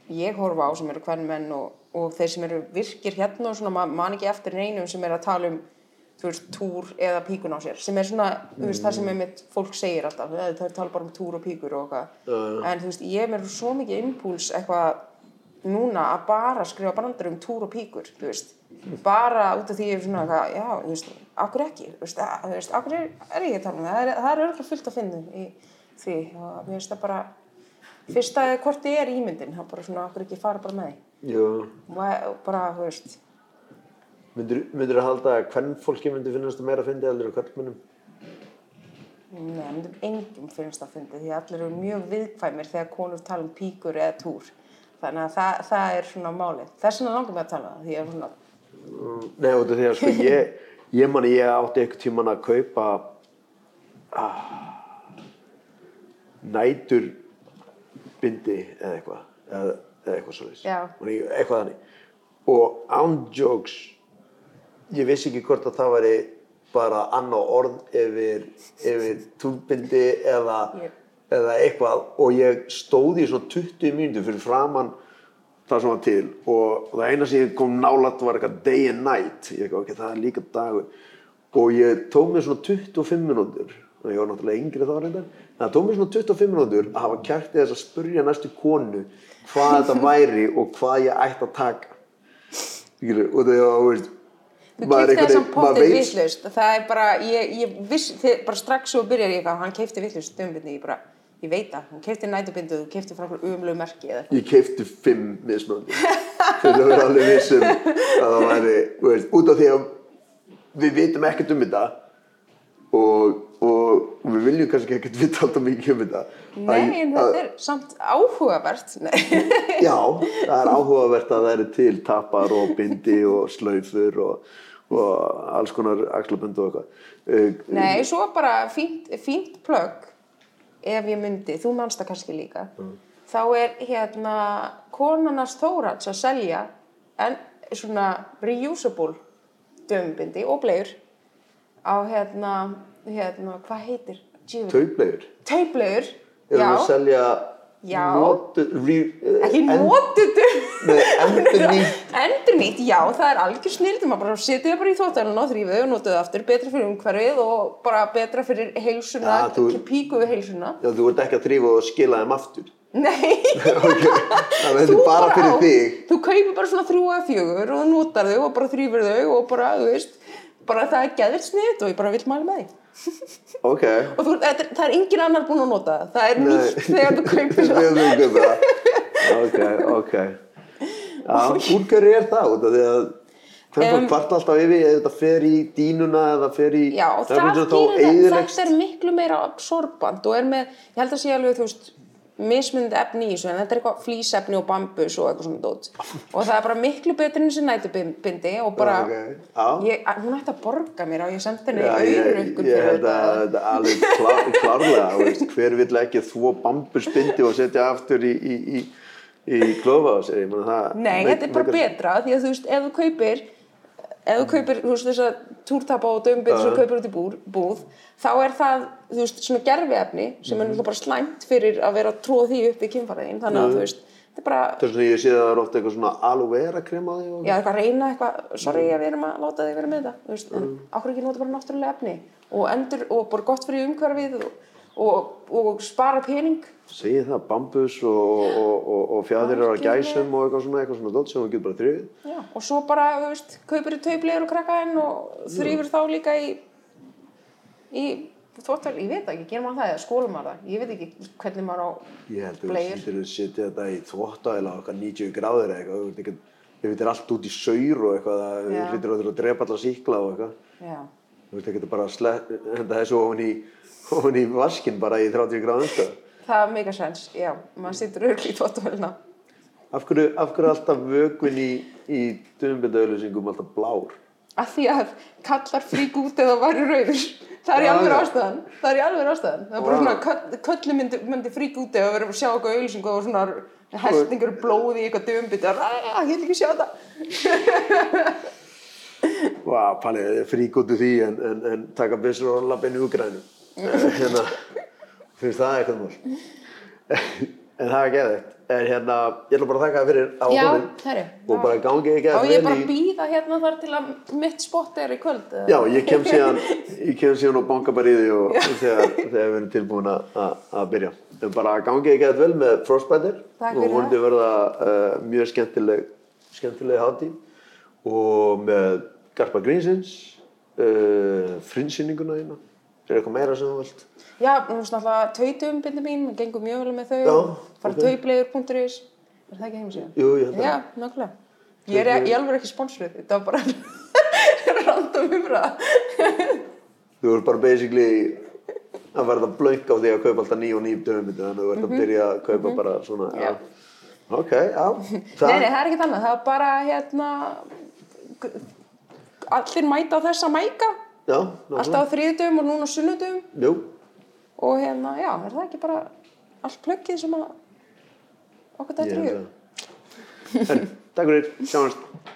ég horfa á sem eru hvern menn og, og þeir sem eru virkir hérna og svona, maður man ekki eftir neinum sem er að tala um, þú veist, túr eða píkun á sér, sem er svona, þú veist, það sem einmitt fólk segir alltaf, það er tala bara um túr og píkur og eitthvað, en þú veist, ég er með svo mikið impúls eitthvað núna að bara skrifa brandur um túr og píkur, þú veist, bara út af því ég er svona eitthvað, já, þú veist, akkur ekki, þú veist, að, þú veist, akkur er, er ég að tala um það, það er, örgulega fullt að finna í því og mér finnst það bara, fyrst að hvort þið er ímyndin, er bara svona, akkur ekki fara bara með jú, og bara, þú veist, myndir að halda að hvern fólki myndi finnast það meira að fyndi heldur en hvernmennum Nei, það myndum engum finnst það fyndið því að allir eru mjög viðkvæmir þegar konur tala um píkur eða túr. Þannig að það, það er svona málið. Þess vegna langar mig að tala um það því er svona, Nei, út af því að sko ég, ég man ég átti einhvern tíman að kaupa ah, nætur bindi eða eitthvað eða, eða eitthvað svoleiðis Já. Eitthvað þannig og án jokes ég vissi ekki hvort að það væri bara annað orð yfir, yfir túrbindi eða, Ég- eða eitthvað. Og ég stóði í svona 20 mínútur fyrir framann það sem var til. Og það eina sem ég kom nálat var eitthvað day and night. Ég eitthvað, ok, það er líka dagur. Og ég tók mér svona 25 minútur og ég var náttúrulega yngri þá reyndar. Það tók mér svona 25 minútur að hafa kært þess að spurja næstu konu hvað þetta væri og hvað ég ætti að taka. Og það var, veist þú maður pottið veit- vitlaust. Það er bara, ég, ég viss, þið, bara strax svo byrjar ég eitthvað, hann keipti vitlaust dömbindi, ég bara, ég veit það, hann keipti nætubindu, þú keipti frá einhverju umlegu merki ég keipti fimm mismöndi til að vera alveg vissum að það væri, veist, út af því að við vitum ekkert um þetta og, og við viljum kannski ekkert vita alltaf mikið um þetta. Nei, en þetta er samt áhugavert. Já, það er áhugavert að það eru til tappar og bindi og slaufur og, og alls konar axlabönd og eitthvað. Uh, Nei, svo bara fínt, fínt plögg ef ég myndi, þú manst það kannski líka þá er hérna konarnas Þórats að selja en svona reusable dömbindi og blegur á hérna, hérna, hvað heitir? Tauplegur, Erum já, við að selja. Notu, re, ekki en- notuðu Nei, endurnýtt. Endurnýtt, já, það er algjör snildum að bara setja það bara í þóttarinn og þrýfa þau og nota þau aftur, betra fyrir umhverfið og bara betra fyrir heilsuna, Ja, þú- píku við heilsuna. Já, þú ert ekki að þrýfa og skila þeim aftur. Nei, ok, þannig að þetta þú er bara fyrir á- þig. Þú kaupir bara svona þrjú eða fjögur og notar þau og bara þrýfur þau og bara, þú veist, bara það er geðvilt sniðt og ég bara vil mæla með því. Ok. Og þú, það, er- það er engin annar búinn að nota það, það er Nei. nýtt þegar þú kaupir það. Það. Ok, ok. Hverju er það? Út af því að hvernig um, hvart alltaf yfir, ef þetta fer í dínuna eða fer í... Já, það það, þetta er miklu meira absorbant og er með, ég held að sé alveg, þú veist, mismunandi efni í þessu en þetta er eitthvað flýsefni og bambus og eitthvað svona dót og það er bara miklu betur en þessi nætubindi og bara Ok, já. ég, hún ætti að borga mér á ég sendi henni ég, auðrökkun ég held að þetta er alveg klár, klárlega, veist, hver vill ekki þvó bamburspindi og setja aftur í, í, í, í ég meina það. Nei, þetta er bara betra því að þú veist, ef þú kaupir ef þú kaupir, þú veist, þess að túrtapa og dömbið sem þú kaupir út í búr, búð þá er það, þú veist, svona gerfiefni sem Mhm. er náttúrulega bara slæmt fyrir að vera að tróða því upp í kynfæraðin þannig að þú veist, þetta er bara Það er svona, ég sé að það er ofta eitthvað svona aloe vera krem á því og... já, eitthvað. reyna eitthvað, sorry að við erum að láta þig vera með þetta, þú veist, en okkur ekki nota bara náttúrulega efni? Og endur, og bara gott fyrir umhverfið og, og, og spara pening Segir það, bambus og, og, og, og fjæðir á gæsum og eitthvað svona, eitthvað svona dótt sem þú getur bara þrifið. Já, og svo bara, þú veist, kaupir þú tauplegur og krakkaðinn og þrýfur þá líka í, í þvóttal, ég veit það ekki, gerir maður það eða skólum maður það, ég veit ekki hvernig maður á Ég held að þú bleiur. sýttir að setja þetta í þvóttæla á eitthvað 90 gráður eða eitthvað, þú ef þetta er allt út í saur og eitthvað, það Já. hlýttir að þurfa að drepa alla síkla og eitthvað. Þú veist ekki, þetta bara slepp, henda þessu ofan í, ofan í vaskinn bara í 30 gráðum það er mega sens, já, maður situr örgli í þvóttavölina. Af af hverju er alltaf vökun í, í dömbindauðlýsingum alltaf blár? Af því að kallar frík út eða væri rauður. Það er í alveg ástæðan. Það er í alveg ástæðan. Það er bara svona, köll- köllu myndi, myndi frík út eða verið að sjá eitthvað auðlýsingu og svona hestingur blóði í eitthvað dömbit og ég vil ekki sjá það. Vá, Palli, frík út úr því en, en, en taka byssur og lappa inn í Úgrænu. Hérna, finnst það eitthvað mál? en það er geðveikt. En hérna, ég ætla bara að þakka það fyrir að Já, komin. herru. Og bara gangi ekki Á að ég bara að býða hérna þar til að mitt spott er í kvöld. Já, ég kem síðan, ég kem síðan og banka bara í því og þegar, þegar við erum tilbúin að, byrja. En bara gangi ekki að vel með Frostbiter og vonandi verða uh, mjög skemmtileg, skemmtileg hátíð og með Garpa Greensins, uh, frinsýninguna þína. Er eitthvað meira sem þú vilt? Já, þú veist náttúrulega tautumbindi mín, við gengum mjög vel með þau. Já, Fara ok. tauplegur.is. Er það ekki heimsíðan? Jú, ég held að. Já, nákvæmlega. Ég er, ég alveg ekki sponsoruð, þetta var bara random umræða. Þú ert bara basically að verða blönk á því að kaupa alltaf ný og ný döfumindi þannig að þú ert að byrja að kaupa bara svona, Mhm. Já. Ok, já. Nei, nei, það er ekki þannig, það er bara hérna, allir mæta á þessa mæka, Já, alltaf á þriðdöfum og núna á sunnudöfum og hérna, já, er það ekki bara allt plöggið sem að okkur ég dættur í hug? takk fyrir, sjáumst.